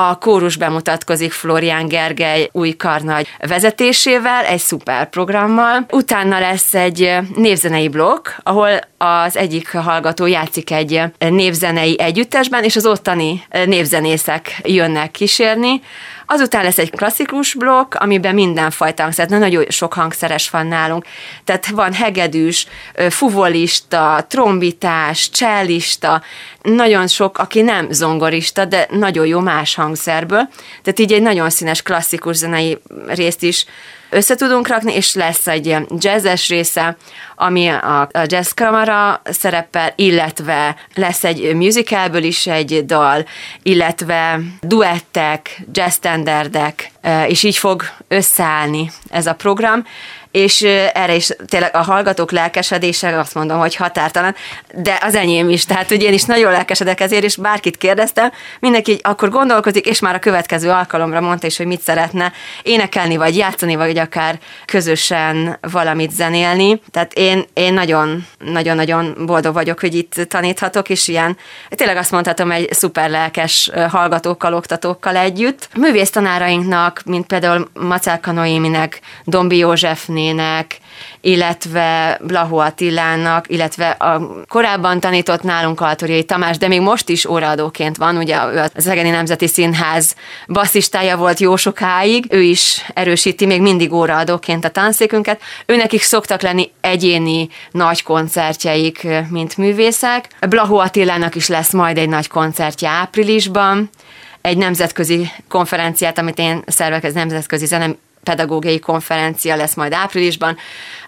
A kórus bemutatkozik Florián Gergely új karnagy vezetésével, egy szuper programmal. Utána lesz egy névzenei blokk, ahol az egyik hallgató játszik egy névzenei együttesben, és az ottani névzenészek jönnek kísérni. Azután lesz egy klasszikus blokk, amiben mindenfajta hangszer, nagyon sok hangszeres van nálunk. Tehát van hegedűs, fuvolista, trombitás, csellista, nagyon sok, aki nem zongorista, de nagyon jó más hangszerből. Tehát így egy nagyon színes klasszikus zenei részt is össze tudunk rakni, és lesz egy jazzes része, ami a, a jazz kamara szerepel, illetve lesz egy musicalből is egy dal, illetve duettek, jazz standardek, és így fog összeállni ez a program és erre is tényleg a hallgatók lelkesedése, azt mondom, hogy határtalan, de az enyém is, tehát hogy én is nagyon lelkesedek ezért, és bárkit kérdeztem, mindenki akkor gondolkozik, és már a következő alkalomra mondta is, hogy mit szeretne énekelni, vagy játszani, vagy akár közösen valamit zenélni. Tehát én, én nagyon, nagyon-nagyon boldog vagyok, hogy itt taníthatok, és ilyen, tényleg azt mondhatom, egy szuper lelkes hallgatókkal, oktatókkal együtt. Művész tanárainknak, mint például Macálka Noéminek, Dombi Józsefnél, Ernőnének, illetve Blahó Attilának, illetve a korábban tanított nálunk Altoriai Tamás, de még most is óraadóként van, ugye ő az Egeni Nemzeti Színház basszistája volt jó sokáig, ő is erősíti még mindig óraadóként a tanszékünket. Őnekik szoktak lenni egyéni nagy koncertjeik, mint művészek. Blahó Attilának is lesz majd egy nagy koncertje áprilisban, egy nemzetközi konferenciát, amit én szervek, ez nemzetközi zene pedagógiai konferencia lesz majd áprilisban,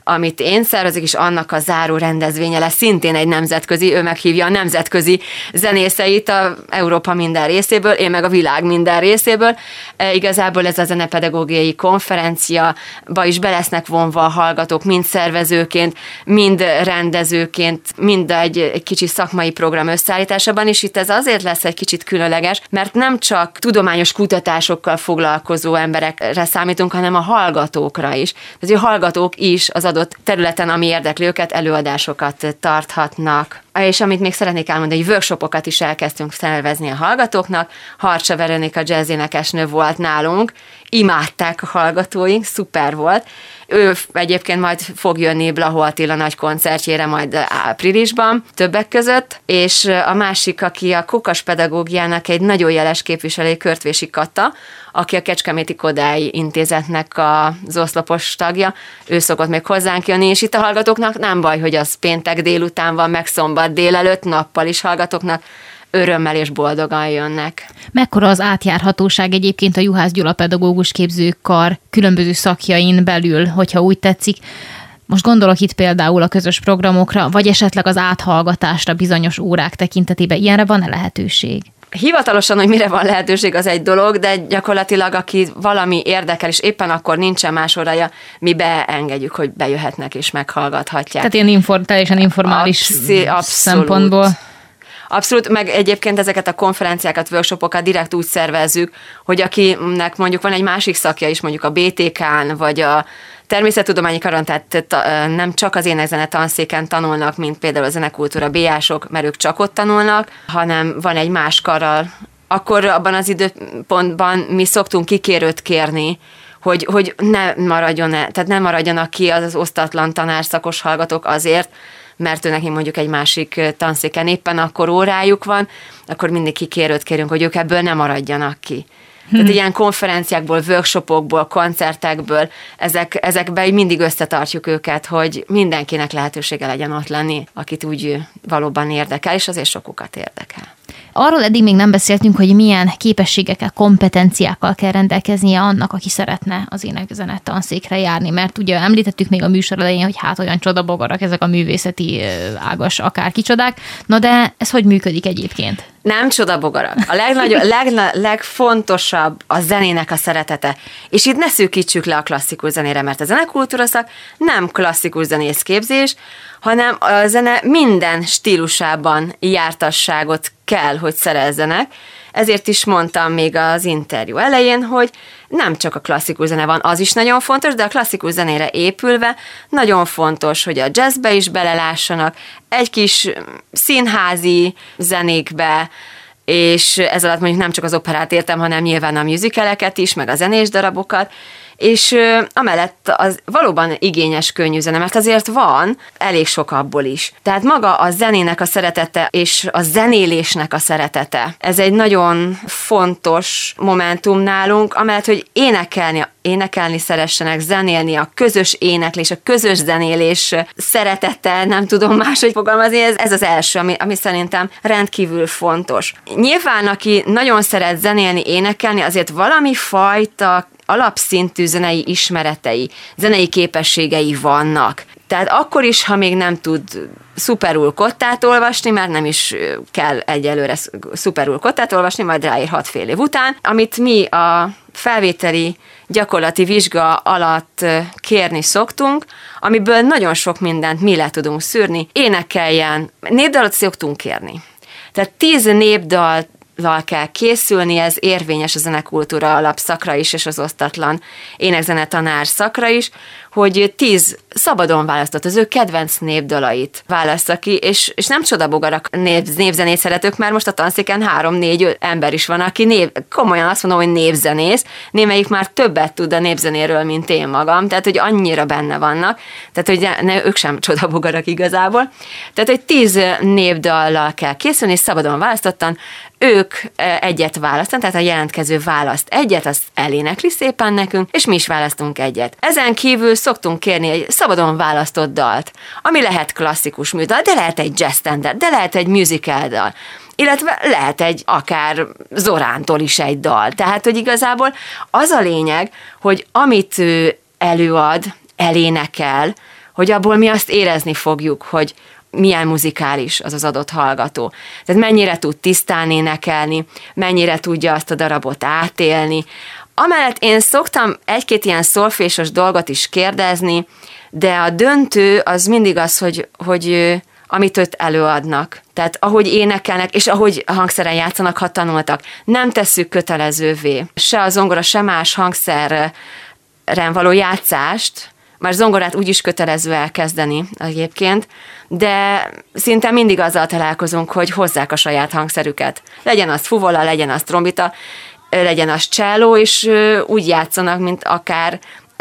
amit én szervezek, és annak a záró rendezvénye lesz szintén egy nemzetközi, ő meghívja a nemzetközi zenészeit a Európa minden részéből, én meg a világ minden részéből. E, igazából ez a zenepedagógiai konferencia, ba is be lesznek vonva a hallgatók, mind szervezőként, mind rendezőként, mind egy, egy kicsi szakmai program összeállításában, és itt ez azért lesz egy kicsit különleges, mert nem csak tudományos kutatásokkal foglalkozó emberekre számítunk, hanem a hallgatókra is. Tehát a hallgatók is az adott területen, ami érdekli őket, előadásokat tarthatnak. És amit még szeretnék elmondani, hogy workshopokat is elkezdtünk szervezni a hallgatóknak. Harcsa Veronika jazzénekesnő volt nálunk, imádták a hallgatóink, szuper volt. Ő egyébként majd fog jönni Blahó Attila nagy koncertjére majd áprilisban, többek között, és a másik, aki a Kokas pedagógiának egy nagyon jeles képviselő, Körtvési Kata, aki a Kecskeméti Kodály intézetnek az oszlopos tagja, ő szokott még hozzánk jönni, és itt a hallgatóknak nem baj, hogy az péntek délután van, meg szombat délelőtt, nappal is hallgatóknak, örömmel és boldogan jönnek. Mekkora az átjárhatóság egyébként a Juhász Gyula pedagógus képzőkar különböző szakjain belül, hogyha úgy tetszik. Most gondolok itt például a közös programokra, vagy esetleg az áthallgatásra bizonyos órák tekintetében. Ilyenre van-e lehetőség? Hivatalosan, hogy mire van lehetőség, az egy dolog, de gyakorlatilag, aki valami érdekel, és éppen akkor nincsen más órája, mi beengedjük, hogy bejöhetnek és meghallgathatják. Tehát ilyen inform, teljesen informális abszolút. szempontból. Abszolút, meg egyébként ezeket a konferenciákat, workshopokat direkt úgy szervezzük, hogy akinek mondjuk van egy másik szakja is, mondjuk a BTK-n, vagy a természettudományi karon, tehát nem csak az énekzene tanszéken tanulnak, mint például a zenekultúra BA-sok, mert ők csak ott tanulnak, hanem van egy más karral. Akkor abban az időpontban mi szoktunk kikérőt kérni, hogy, hogy ne maradjon, tehát ne maradjanak ki az, az osztatlan tanárszakos hallgatók azért, mert ő neki mondjuk egy másik tanszéken éppen akkor órájuk van, akkor mindig kikérőt kérünk, hogy ők ebből nem maradjanak ki. Tehát ilyen konferenciákból, workshopokból, koncertekből, ezek, ezekben mindig összetartjuk őket, hogy mindenkinek lehetősége legyen ott lenni, akit úgy valóban érdekel, és azért sokukat érdekel. Arról eddig még nem beszéltünk, hogy milyen képességekkel, kompetenciákkal kell rendelkeznie annak, aki szeretne az énekzene tanszékre járni, mert ugye említettük még a műsor elején, hogy hát olyan csodabogarak ezek a művészeti ágas akár kicsodák. Na de ez hogy működik egyébként? Nem csodabogarak. A legnagyobb, leg, legfontosabb a zenének a szeretete. És itt ne szűkítsük le a klasszikus zenére, mert a zenekultúraszak nem klasszikus zenész képzés, hanem a zene minden stílusában jártasságot kell, hogy szerezzenek. Ezért is mondtam még az interjú elején, hogy nem csak a klasszikus zene van, az is nagyon fontos, de a klasszikus zenére épülve nagyon fontos, hogy a jazzbe is belelássanak, egy kis színházi zenékbe, és ez alatt mondjuk nem csak az operát értem, hanem nyilván a musicaleket is, meg a zenés darabokat, és amellett az valóban igényes könnyű zene, mert azért van elég sok abból is. Tehát maga a zenének a szeretete és a zenélésnek a szeretete, ez egy nagyon fontos momentum nálunk, amellett, hogy énekelni, énekelni szeressenek, zenélni, a közös éneklés, a közös zenélés szeretete, nem tudom máshogy fogalmazni, ez, ez az első, ami, ami szerintem rendkívül fontos. Nyilván, aki nagyon szeret zenélni, énekelni, azért valami fajta alapszintű zenei ismeretei, zenei képességei vannak. Tehát akkor is, ha még nem tud szuperul kottát olvasni, mert nem is kell egyelőre szuperul kottát olvasni, majd ráír hat fél év után, amit mi a felvételi gyakorlati vizsga alatt kérni szoktunk, amiből nagyon sok mindent mi le tudunk szűrni. Énekeljen, népdalat szoktunk kérni. Tehát tíz népdal kell készülni, ez érvényes a zenekultúra alapszakra is, és az osztatlan énekzene tanár szakra is, hogy tíz szabadon választott, az ő kedvenc népdalait választa ki, és, és nem csodabogarak név, névzenét szeretők, mert most a tanszéken három-négy ember is van, aki név, komolyan azt mondom, hogy névzenész, némelyik már többet tud a népzenéről, mint én magam, tehát hogy annyira benne vannak, tehát hogy ne, ők sem csodabogarak igazából. Tehát, hogy tíz népdallal kell készülni, és szabadon választottan, ők e, egyet választanak, tehát a jelentkező választ egyet, azt elénekli szépen nekünk, és mi is választunk egyet. Ezen kívül szoktunk kérni egy szabadon választott dalt, ami lehet klasszikus műdal, de lehet egy jazz standard, de lehet egy musical dal illetve lehet egy akár Zorántól is egy dal. Tehát, hogy igazából az a lényeg, hogy amit ő előad, elénekel, hogy abból mi azt érezni fogjuk, hogy milyen muzikális az az adott hallgató. Tehát mennyire tud tisztán énekelni, mennyire tudja azt a darabot átélni. Amellett én szoktam egy-két ilyen szolfésos dolgot is kérdezni, de a döntő az mindig az, hogy, hogy amit őt előadnak. Tehát ahogy énekelnek, és ahogy hangszeren játszanak, ha tanultak. Nem tesszük kötelezővé. Se a zongora, se más hangszerren való játszást, már zongorát úgy is kötelező elkezdeni egyébként, de szinte mindig azzal találkozunk, hogy hozzák a saját hangszerüket. Legyen az fuvola, legyen az trombita, legyen az cselló, és úgy játszanak, mint akár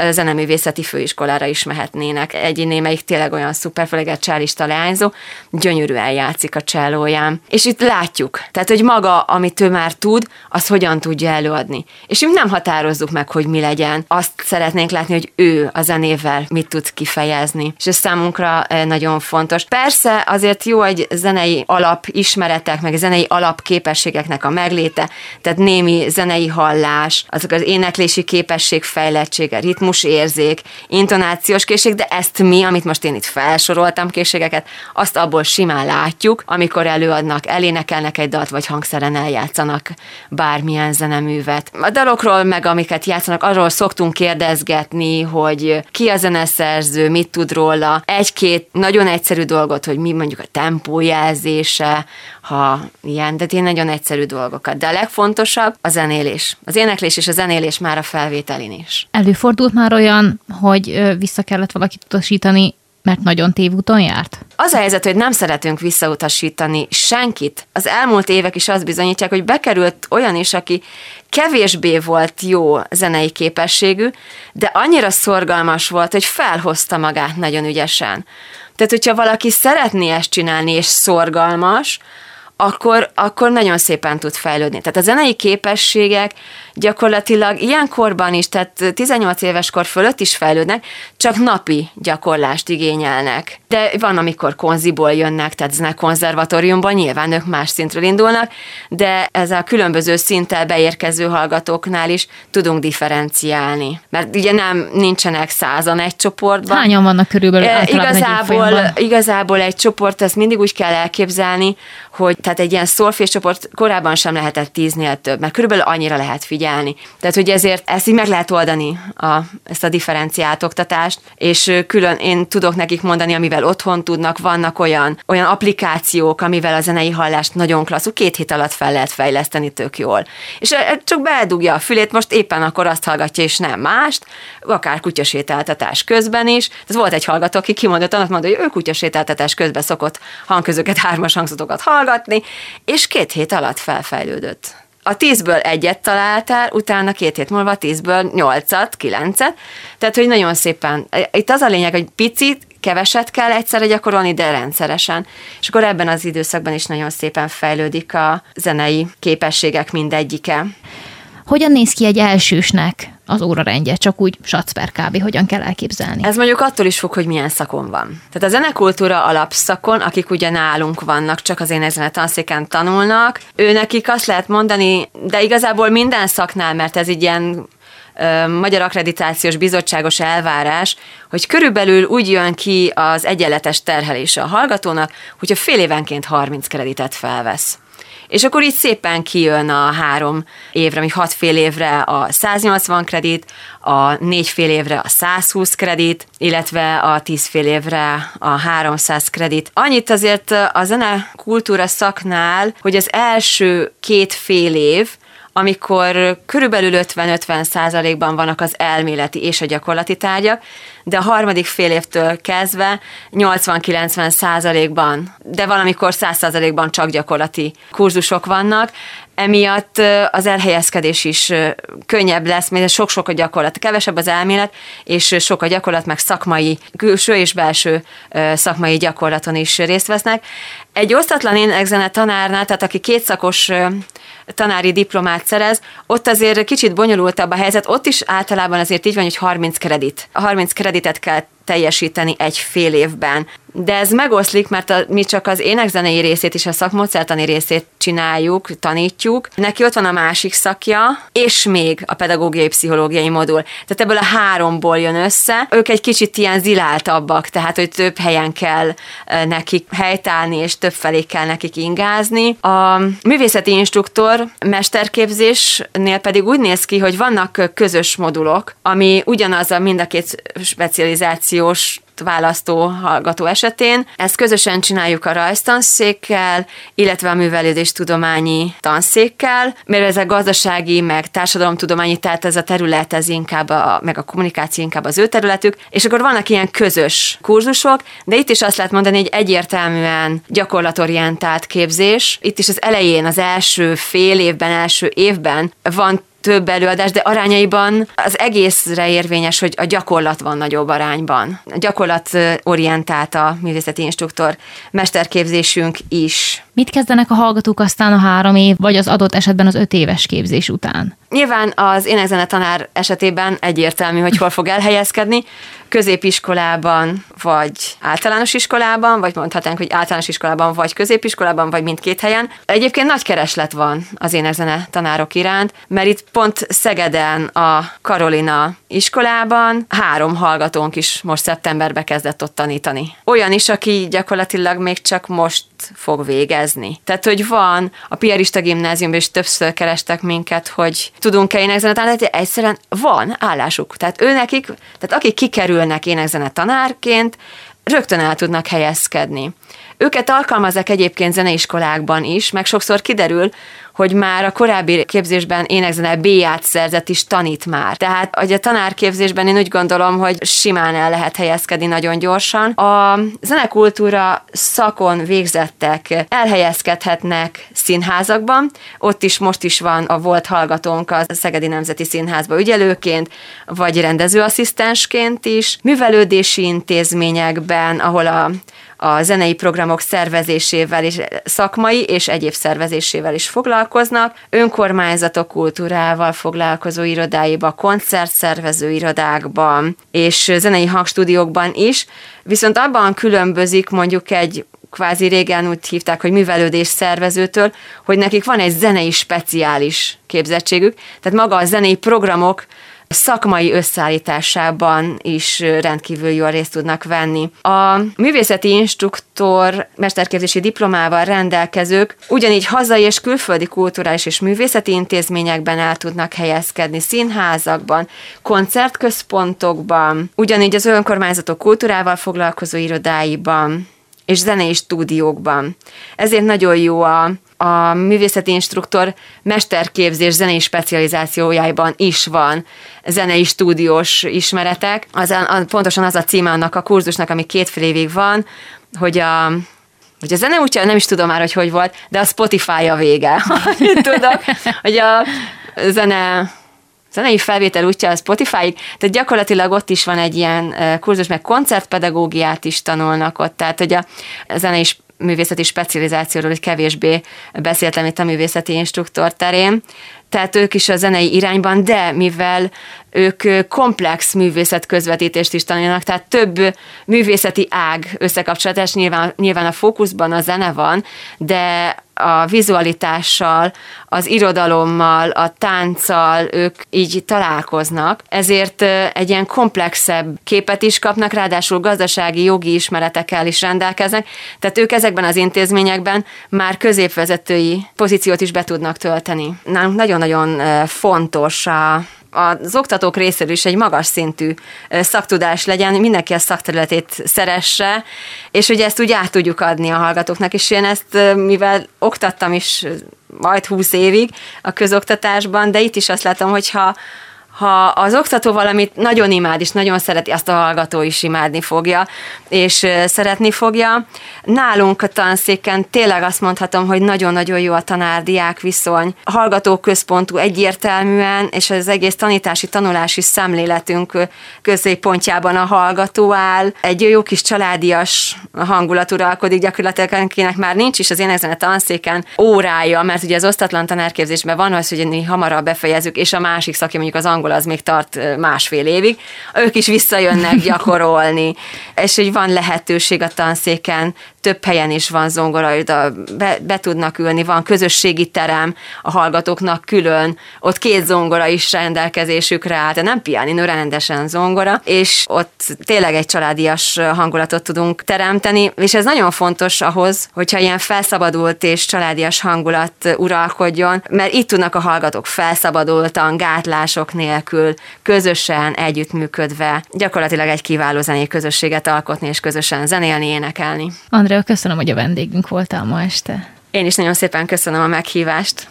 zeneművészeti főiskolára is mehetnének. Egy némelyik tényleg olyan szuper, főleg egy csálista leányzó, gyönyörűen játszik a csellóján. És itt látjuk, tehát, hogy maga, amit ő már tud, az hogyan tudja előadni. És mi nem határozzuk meg, hogy mi legyen. Azt szeretnénk látni, hogy ő a zenével mit tud kifejezni. És ez számunkra eh, nagyon fontos. Persze azért jó egy zenei alapismeretek, meg zenei alapképességeknek a megléte, tehát némi zenei hallás, azok az éneklési képesség fejlettsége, ritmus érzék, intonációs készség, de ezt mi, amit most én itt felsoroltam készségeket, azt abból simán látjuk, amikor előadnak, elénekelnek egy dalt, vagy hangszeren eljátszanak bármilyen zeneművet. A dalokról meg, amiket játszanak, arról szoktunk kérdezgetni, hogy ki a zeneszerző, mit tud róla. Egy-két nagyon egyszerű dolgot, hogy mi mondjuk a tempójelzése, ha ilyen, de én nagyon egyszerű dolgokat. De a legfontosabb a zenélés. Az éneklés és a zenélés már a felvételin is. Előfordult már olyan, hogy vissza kellett valakit utasítani, mert nagyon tévúton járt? Az a helyzet, hogy nem szeretünk visszautasítani senkit. Az elmúlt évek is azt bizonyítják, hogy bekerült olyan is, aki kevésbé volt jó zenei képességű, de annyira szorgalmas volt, hogy felhozta magát nagyon ügyesen. Tehát, hogyha valaki szeretné ezt csinálni, és szorgalmas, akkor, akkor nagyon szépen tud fejlődni. Tehát a zenei képességek gyakorlatilag ilyen korban is, tehát 18 éves kor fölött is fejlődnek, csak napi gyakorlást igényelnek. De van, amikor konziból jönnek, tehát zene konzervatóriumban, nyilván ők más szintről indulnak, de ez a különböző szinttel beérkező hallgatóknál is tudunk differenciálni. Mert ugye nem nincsenek százan egy csoportban. Hányan vannak körülbelül? E, igazából, igazából egy csoport, ezt mindig úgy kell elképzelni, hogy tehát egy ilyen szolfés csoport korábban sem lehetett tíznél több, mert körülbelül annyira lehet figyelni. Tehát, hogy ezért ezt így meg lehet oldani, a, ezt a differenciált oktatást, és külön én tudok nekik mondani, amivel otthon tudnak, vannak olyan, olyan applikációk, amivel a zenei hallást nagyon klasszul, két hét alatt fel lehet fejleszteni tök jól. És csak beledugja a fülét, most éppen akkor azt hallgatja, és nem mást, akár kutyasétáltatás közben is. Ez volt egy hallgató, aki kimondott, annak mondta, hogy ő kutyasétáltatás közben szokott hangközöket, hármas hangzatokat hallgatni, és két hét alatt felfejlődött. A tízből egyet találtál, utána két hét múlva tízből nyolcat, kilencet, tehát hogy nagyon szépen, itt az a lényeg, hogy picit, keveset kell egyszerre gyakorolni, de rendszeresen. És akkor ebben az időszakban is nagyon szépen fejlődik a zenei képességek mindegyike. Hogyan néz ki egy elsősnek az órarendje, csak úgy satszper kb. hogyan kell elképzelni? Ez mondjuk attól is fog, hogy milyen szakon van. Tehát a zenekultúra alapszakon, akik ugye nálunk vannak, csak az én ezen tanszéken tanulnak, ő nekik azt lehet mondani, de igazából minden szaknál, mert ez így ilyen Magyar Akkreditációs Bizottságos elvárás, hogy körülbelül úgy jön ki az egyenletes terhelése a hallgatónak, hogyha fél évenként 30 kreditet felvesz. És akkor így szépen kijön a három évre, ami hat fél évre a 180 kredit, a négy fél évre a 120 kredit, illetve a 10 fél évre a 300 kredit. Annyit azért a zene kultúra szaknál, hogy az első két fél év, amikor körülbelül 50-50 százalékban vannak az elméleti és a gyakorlati tárgyak, de a harmadik fél évtől kezdve 80-90 százalékban, de valamikor 100 százalékban csak gyakorlati kurzusok vannak, emiatt az elhelyezkedés is könnyebb lesz, mert sok-sok a gyakorlat, kevesebb az elmélet, és sok a gyakorlat, meg szakmai, külső és belső szakmai gyakorlaton is részt vesznek. Egy osztatlan énekzene tanárnál, tehát aki kétszakos tanári diplomát szerez, ott azért kicsit bonyolultabb a helyzet, ott is általában azért így van, hogy 30 kredit. A 30 kreditet kell teljesíteni egy fél évben. De ez megoszlik, mert a, mi csak az énekzenei részét és a szakmódszertani részét csináljuk, tanítjuk. Neki ott van a másik szakja, és még a pedagógiai pszichológiai modul. Tehát ebből a háromból jön össze. Ők egy kicsit ilyen ziláltabbak, tehát hogy több helyen kell nekik helytállni, és több felé kell nekik ingázni. A művészeti instruktor mesterképzésnél pedig úgy néz ki, hogy vannak közös modulok, ami ugyanaz a mind a két specializáció generációs választó hallgató esetén. Ezt közösen csináljuk a rajztanszékkel, illetve a művelődés tudományi tanszékkel, mert a gazdasági, meg társadalomtudományi, tehát ez a terület, ez inkább a, meg a kommunikáció inkább az ő területük, és akkor vannak ilyen közös kurzusok, de itt is azt lehet mondani, hogy egyértelműen gyakorlatorientált képzés. Itt is az elején, az első fél évben, első évben van több előadás, de arányaiban az egészre érvényes, hogy a gyakorlat van nagyobb arányban. A gyakorlat orientált a művészeti instruktor mesterképzésünk is. Mit kezdenek a hallgatók aztán a három év, vagy az adott esetben az öt éves képzés után? Nyilván az énekzene tanár esetében egyértelmű, hogy hol fog elhelyezkedni, középiskolában, vagy általános iskolában, vagy mondhatnánk, hogy általános iskolában, vagy középiskolában, vagy mindkét helyen. Egyébként nagy kereslet van az énekzene tanárok iránt, mert itt pont Szegeden a Karolina iskolában három hallgatónk is most szeptemberbe kezdett ott tanítani. Olyan is, aki gyakorlatilag még csak most fog végezni. Tehát, hogy van a Piarista gimnáziumban, és többször kerestek minket, hogy tudunk-e énekzenet állni, egyszerűen van állásuk. Tehát ő nekik, tehát akik kikerülnek énekzene tanárként, rögtön el tudnak helyezkedni. Őket alkalmazzák egyébként zeneiskolákban is, meg sokszor kiderül, hogy már a korábbi képzésben énekzene B-ját szerzett is tanít már. Tehát hogy a tanárképzésben én úgy gondolom, hogy simán el lehet helyezkedni nagyon gyorsan. A zenekultúra szakon végzettek elhelyezkedhetnek színházakban, ott is most is van a volt hallgatónk a Szegedi Nemzeti Színházba ügyelőként, vagy rendezőasszisztensként is, művelődési intézményekben, ahol a a zenei programok szervezésével és szakmai és egyéb szervezésével is foglalkozunk, foglalkoznak, önkormányzatok kultúrával foglalkozó irodáiba, koncertszervező irodákban és zenei hangstúdiókban is, viszont abban különbözik mondjuk egy kvázi régen úgy hívták, hogy művelődés szervezőtől, hogy nekik van egy zenei speciális képzettségük, tehát maga a zenei programok szakmai összeállításában is rendkívül jól részt tudnak venni. A művészeti instruktor mesterképzési diplomával rendelkezők ugyanígy hazai és külföldi kulturális és művészeti intézményekben el tudnak helyezkedni, színházakban, koncertközpontokban, ugyanígy az önkormányzatok kultúrával foglalkozó irodáiban, és zenei stúdiókban. Ezért nagyon jó a, a művészeti instruktor mesterképzés zenei specializációjában is van zenei stúdiós ismeretek. Az, a, pontosan az a címe annak a kurzusnak, ami kétfél évig van, hogy a hogy a zene útja, nem is tudom már, hogy hogy volt, de a Spotify a vége. Tudok, hogy a zene zenei felvétel útja a Spotify-ig, tehát gyakorlatilag ott is van egy ilyen kurzus, meg koncertpedagógiát is tanulnak ott, tehát hogy a zenei művészeti specializációról hogy kevésbé beszéltem itt a művészeti instruktor terén, tehát ők is a zenei irányban, de mivel ők komplex művészet közvetítést is tanulnak, tehát több művészeti ág összekapcsolatás, nyilván, nyilván a fókuszban a zene van, de a vizualitással, az irodalommal, a tánccal ők így találkoznak, ezért egy ilyen komplexebb képet is kapnak, ráadásul gazdasági, jogi ismeretekkel is rendelkeznek, tehát ők ezekben az intézményekben már középvezetői pozíciót is be tudnak tölteni. Nálunk nagyon-nagyon fontos a az oktatók részéről is egy magas szintű szaktudás legyen, mindenki a szakterületét szeresse, és hogy ezt úgy át tudjuk adni a hallgatóknak, és én ezt, mivel oktattam is majd 20 évig a közoktatásban, de itt is azt látom, hogyha ha az oktató valamit nagyon imád, és nagyon szereti, azt a hallgató is imádni fogja, és szeretni fogja. Nálunk a tanszéken tényleg azt mondhatom, hogy nagyon-nagyon jó a tanár-diák viszony. Hallgatóközpontú egyértelműen, és az egész tanítási, tanulási szemléletünk középpontjában a hallgató áll. Egy jó kis családias hangulat uralkodik, gyakorlatilag akinek már nincs is az én ezen a tanszéken órája, mert ugye az osztatlan tanárképzésben van az, hogy hamarabb befejezzük, és a másik szakja mondjuk az angol az még tart másfél évig, ők is visszajönnek gyakorolni, és hogy van lehetőség a tanszéken, több helyen is van zongora, be, be tudnak ülni, van közösségi terem a hallgatóknak külön, ott két zongora is rendelkezésükre áll, de nem pianinó, rendesen zongora, és ott tényleg egy családias hangulatot tudunk teremteni, és ez nagyon fontos ahhoz, hogyha ilyen felszabadult és családias hangulat uralkodjon, mert itt tudnak a hallgatók felszabadultan, gátlások nélkül, közösen, együttműködve, gyakorlatilag egy kiváló zenei közösséget alkotni és közösen zenélni, énekelni. Andrea, köszönöm, hogy a vendégünk voltál ma este. Én is nagyon szépen köszönöm a meghívást.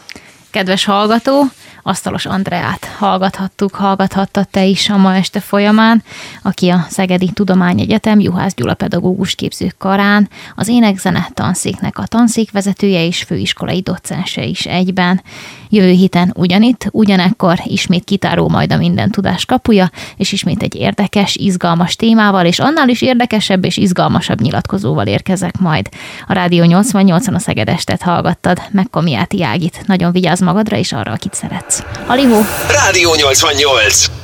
Kedves hallgató, Asztalos Andreát hallgathattuk, hallgathatta te is a ma este folyamán, aki a Szegedi Tudományegyetem Juhász Gyula pedagógus képzők karán, az énekzene tanszéknek a tanszékvezetője és főiskolai docense is egyben. Jövő héten ugyanitt, ugyanekkor ismét kitáró majd a minden tudás kapuja, és ismét egy érdekes, izgalmas témával, és annál is érdekesebb és izgalmasabb nyilatkozóval érkezek majd. A Rádió 88-on a Szegedestet hallgattad, Mekkomiáti Ágit. Nagyon vigyázz magadra és arra, akit szeretsz. Alihó! Rádió 88